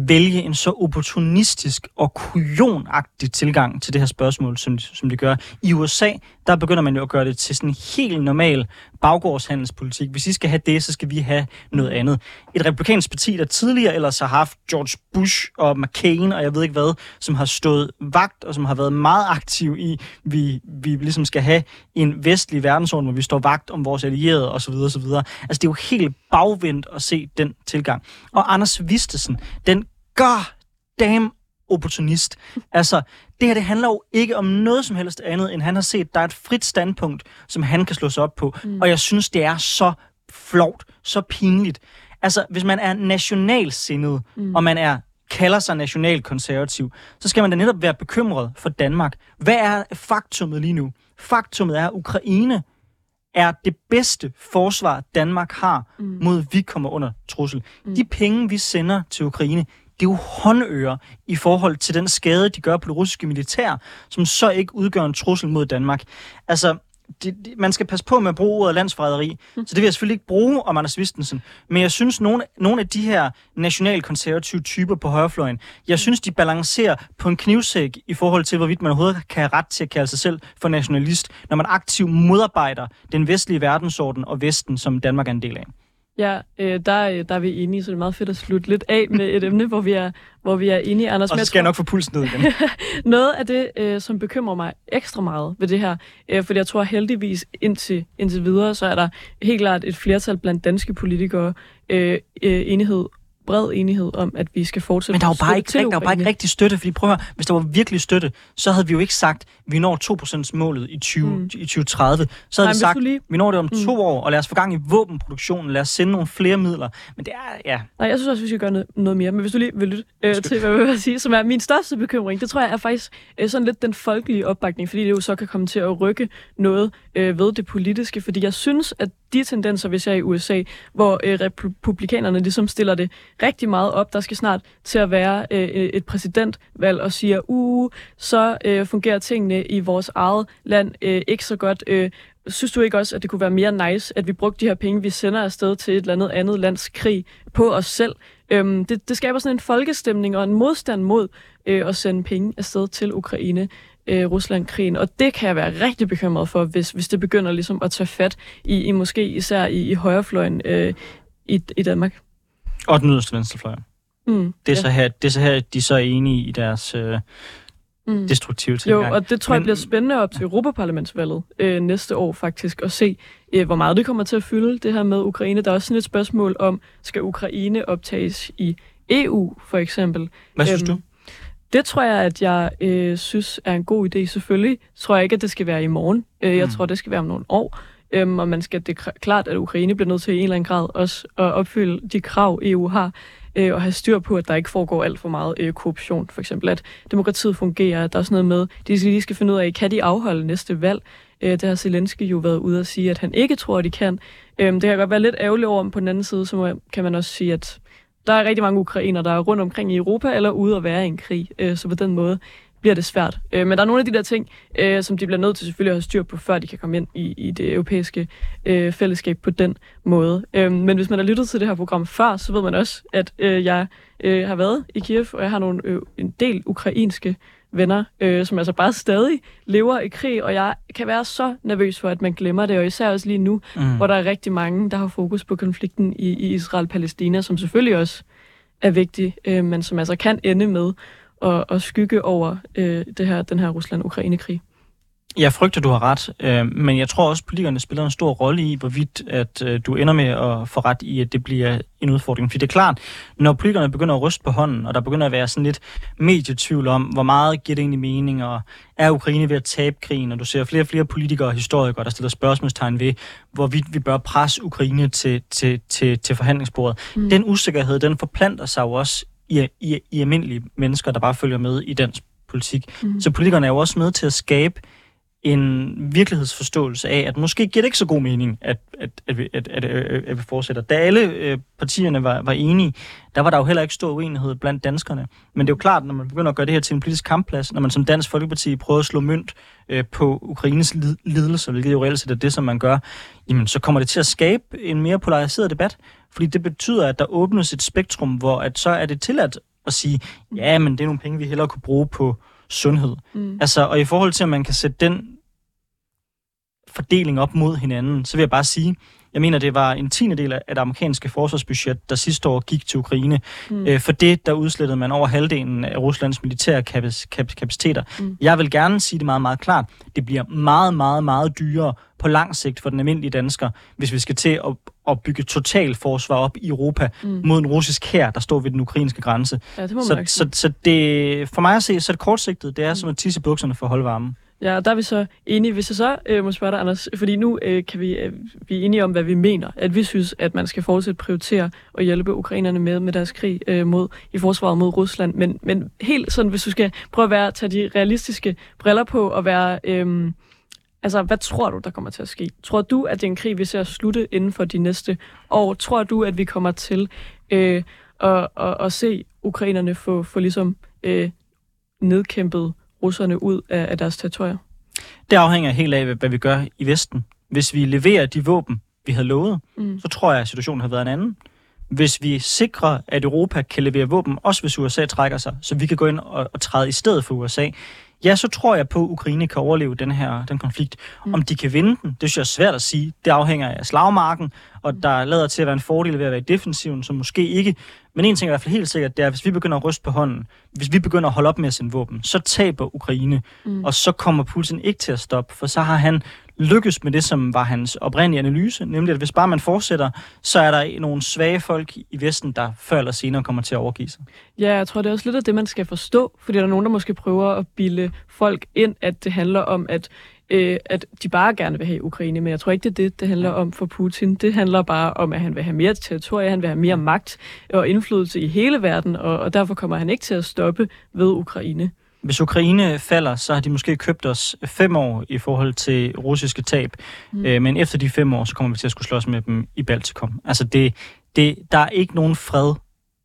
vælge en så opportunistisk og kujonagtig tilgang til det her spørgsmål, som, som de gør. I USA, der begynder man jo at gøre det til sådan en helt normal baggårdshandelspolitik. Hvis I skal have det, så skal vi have noget andet. Et republikansk parti, der tidligere ellers har haft George Bush og McCain og jeg ved ikke hvad, som har stået vagt og som har været meget aktiv i, vi, vi ligesom skal have en vestlig verdensorden, hvor vi står vagt om vores allierede osv. osv. Altså det er jo helt bagvendt at se den tilgang. Og Anders Vistesen, den god damn opportunist. Altså, det her det handler jo ikke om noget som helst andet, end han har set, der er et frit standpunkt, som han kan slå sig op på. Mm. Og jeg synes, det er så flovt, så pinligt. Altså, hvis man er nationalsindet, mm. og man er kalder sig nationalkonservativ, så skal man da netop være bekymret for Danmark. Hvad er faktummet lige nu? Faktummet er, at Ukraine er det bedste forsvar, Danmark har mm. mod, at vi kommer under trussel. Mm. De penge, vi sender til Ukraine, det er jo håndører i forhold til den skade, de gør på det russiske militær, som så ikke udgør en trussel mod Danmark. Altså, det, det, man skal passe på med at bruge ordet landsforræderi, mm. så det vil jeg selvfølgelig ikke bruge om Anders Vistensen. Men jeg synes, nogle, nogle af de her nationalkonservative typer på højrefløjen, jeg synes, de balancerer på en knivsæk i forhold til, hvorvidt man overhovedet kan have ret til at kalde sig selv for nationalist, når man aktivt modarbejder den vestlige verdensorden og Vesten, som Danmark er en del af. Ja, øh, der, der er vi enige, så det er meget fedt at slutte lidt af med et emne, hvor vi er, hvor vi er enige. Anders, og så skal jeg, jeg nok få pulsen ned igen. noget af det, øh, som bekymrer mig ekstra meget ved det her, øh, fordi jeg tror heldigvis indtil, indtil videre, så er der helt klart et flertal blandt danske politikere øh, øh, enighed bred enighed om, at vi skal fortsætte Men der var bare ikke, der var bare ikke rigtig støtte, fordi prøv at høre, hvis der var virkelig støtte, så havde vi jo ikke sagt, at vi når 2% målet i, 20, mm. i 2030. Så havde Nej, vi sagt, lige... vi når det om mm. to år, og lad os få gang i våbenproduktionen, lad os sende nogle flere midler. Men det er, ja. Nej, jeg synes også, vi skal gøre noget, noget mere. Men hvis du lige vil lytte øh, til, hvad jeg vil sige, som er min største bekymring, det tror jeg er faktisk øh, sådan lidt den folkelige opbakning, fordi det jo så kan komme til at rykke noget øh, ved det politiske, fordi jeg synes, at de tendenser, vi ser i USA, hvor øh, republikanerne ligesom stiller det rigtig meget op. Der skal snart til at være øh, øh, et præsidentvalg og siger, uh, så øh, fungerer tingene i vores eget land øh, ikke så godt. Øh, synes du ikke også, at det kunne være mere nice, at vi brugte de her penge, vi sender afsted til et eller andet andet lands krig på os selv? Øhm, det, det skaber sådan en folkestemning og en modstand mod øh, at sende penge afsted til Ukraine øh, Rusland-krigen, og det kan jeg være rigtig bekymret for, hvis, hvis det begynder ligesom at tage fat i, i måske især i, i højrefløjen øh, i, i Danmark. Og den yderste venstrefløj. Mm, det, er ja. så her, det er så her, de så er enige i deres øh, mm. destruktive tilgang. Jo, og det tror jeg bliver spændende op til Europaparlamentsvalget øh, næste år faktisk, at se, øh, hvor meget det kommer til at fylde, det her med Ukraine. Der er også sådan et spørgsmål om, skal Ukraine optages i EU, for eksempel? Hvad synes øhm, du? Det tror jeg, at jeg øh, synes er en god idé. Selvfølgelig tror jeg ikke, at det skal være i morgen. Øh, jeg mm. tror, det skal være om nogle år. Øhm, og man skal det er klart, at Ukraine bliver nødt til i en eller anden grad også at opfylde de krav, EU har, øh, og have styr på, at der ikke foregår alt for meget øh, korruption. For eksempel, at demokratiet fungerer. At der er sådan noget med, de skal lige skal finde ud af, kan de afholde næste valg? Øh, det har Zelensky jo været ude at sige, at han ikke tror, at de kan. Øh, det kan godt være lidt ærgerligt over, men på den anden side, så kan man også sige, at der er rigtig mange ukrainer, der er rundt omkring i Europa eller ude at være i en krig. Øh, så på den måde bliver det svært. Øh, men der er nogle af de der ting, øh, som de bliver nødt til selvfølgelig at have styr på, før de kan komme ind i, i det europæiske øh, fællesskab på den måde. Øh, men hvis man har lyttet til det her program før, så ved man også, at øh, jeg øh, har været i Kiev, og jeg har nogle, øh, en del ukrainske venner, øh, som altså bare stadig lever i krig, og jeg kan være så nervøs for, at man glemmer det, og især også lige nu, mm. hvor der er rigtig mange, der har fokus på konflikten i, i Israel-Palæstina, som selvfølgelig også er vigtig, øh, men som altså kan ende med at, at skygge over øh, det her, den her Rusland-Ukraine-krig. Jeg frygter, du har ret, øh, men jeg tror også, at politikerne spiller en stor rolle i, hvorvidt at øh, du ender med at få ret i, at det bliver en udfordring. For det er klart, når politikerne begynder at ryste på hånden, og der begynder at være sådan lidt medietvivl om, hvor meget giver det egentlig mening, og er Ukraine ved at tabe krigen, og du ser flere og flere politikere og historikere, der stiller spørgsmålstegn ved, hvorvidt vi bør presse Ukraine til, til, til, til forhandlingsbordet. Mm. Den usikkerhed, den forplanter sig jo også i, i, i almindelige mennesker, der bare følger med i dansk politik. Mm. Så politikerne er jo også med til at skabe en virkelighedsforståelse af, at måske giver det ikke så god mening, at, at, at, vi, at, at, at vi fortsætter. Da alle øh, partierne var, var enige, der var der jo heller ikke stor uenighed blandt danskerne. Men det er jo klart, når man begynder at gøre det her til en politisk kampplads, når man som Dansk Folkeparti prøver at slå mønt øh, på Ukraines lid- lidelser, hvilket jo reelt set er det, som man gør, jamen så kommer det til at skabe en mere polariseret debat. Fordi det betyder, at der åbnes et spektrum, hvor at så er det tilladt at sige, ja, men det er nogle penge, vi hellere kunne bruge på sundhed. Mm. Altså, og i forhold til, at man kan sætte den fordeling op mod hinanden, så vil jeg bare sige, jeg mener, det var en tiende del af det amerikanske forsvarsbudget, der sidste år gik til Ukraine. Mm. Øh, for det, der udslettede man over halvdelen af Ruslands militære kapaciteter. Mm. Jeg vil gerne sige det meget, meget klart. Det bliver meget, meget, meget dyrere på lang sigt for den almindelige dansker, hvis vi skal til at, at bygge total forsvar op i Europa mm. mod en russisk hær, der står ved den ukrainske grænse. Ja, det må så, så, så det, for mig at se, så er det kortsigtet. Det er mm. som at tisse bukserne for at holde varmen. Ja, der er vi så enige. Hvis jeg så øh, må spørge dig, Anders, fordi nu øh, kan vi øh, vi er enige om, hvad vi mener. At vi synes, at man skal fortsætte prioritere og hjælpe ukrainerne med med deres krig øh, mod i forsvaret mod Rusland. Men, men helt sådan, hvis du skal prøve at være, tage de realistiske briller på og være... Øh, Altså, hvad tror du, der kommer til at ske? Tror du, at det er en krig, vi ser slutte inden for de næste år? Tror du, at vi kommer til øh, at, at, at se ukrainerne få, få ligesom øh, nedkæmpet russerne ud af, af deres territorier? Det afhænger helt af, hvad vi gør i Vesten. Hvis vi leverer de våben, vi havde lovet, mm. så tror jeg, at situationen har været en anden. Hvis vi sikrer, at Europa kan levere våben, også hvis USA trækker sig, så vi kan gå ind og, og træde i stedet for USA, ja, så tror jeg på, at Ukraine kan overleve den her den konflikt. Mm. Om de kan vinde den, det synes jeg er svært at sige. Det afhænger af slagmarken, og der lader til at være en fordel ved at være i defensiven, som måske ikke. Men en ting er i hvert fald helt sikkert, det er, at hvis vi begynder at ryste på hånden, hvis vi begynder at holde op med at sende våben, så taber Ukraine, mm. og så kommer Putin ikke til at stoppe, for så har han lykkes med det, som var hans oprindelige analyse, nemlig at hvis bare man fortsætter, så er der nogle svage folk i Vesten, der før eller senere kommer til at overgive sig. Ja, jeg tror, det er også lidt af det, man skal forstå, fordi der er nogen, der måske prøver at bilde folk ind, at det handler om, at øh, at de bare gerne vil have Ukraine, men jeg tror ikke, det er det, det handler om for Putin. Det handler bare om, at han vil have mere territorie, han vil have mere magt og indflydelse i hele verden, og, og derfor kommer han ikke til at stoppe ved Ukraine. Hvis Ukraine falder, så har de måske købt os fem år i forhold til russiske tab. Mm. Øh, men efter de fem år, så kommer vi til at skulle slås med dem i Baltikum. Altså, det, det, der er ikke nogen fred,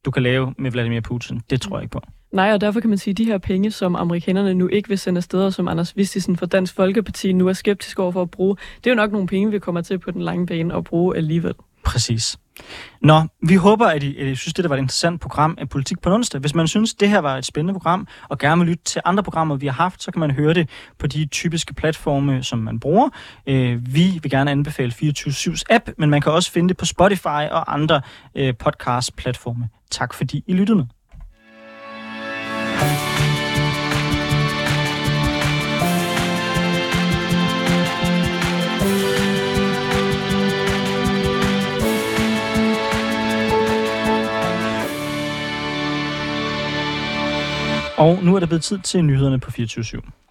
du kan lave med Vladimir Putin. Det tror jeg ikke på. Nej, og derfor kan man sige, at de her penge, som amerikanerne nu ikke vil sende afsted, og som Anders Vistisen fra Dansk Folkeparti nu er skeptisk over for at bruge, det er jo nok nogle penge, vi kommer til på den lange bane at bruge alligevel. Præcis. Nå, vi håber, at I, at I synes, det var et interessant program af Politik på onsdag. Hvis man synes, det her var et spændende program, og gerne vil lytte til andre programmer, vi har haft, så kan man høre det på de typiske platforme, som man bruger. Øh, vi vil gerne anbefale 24-7's app, men man kan også finde det på Spotify og andre øh, podcast-platforme. Tak fordi I lyttede med. Og nu er det blevet tid til nyhederne på 24 /7.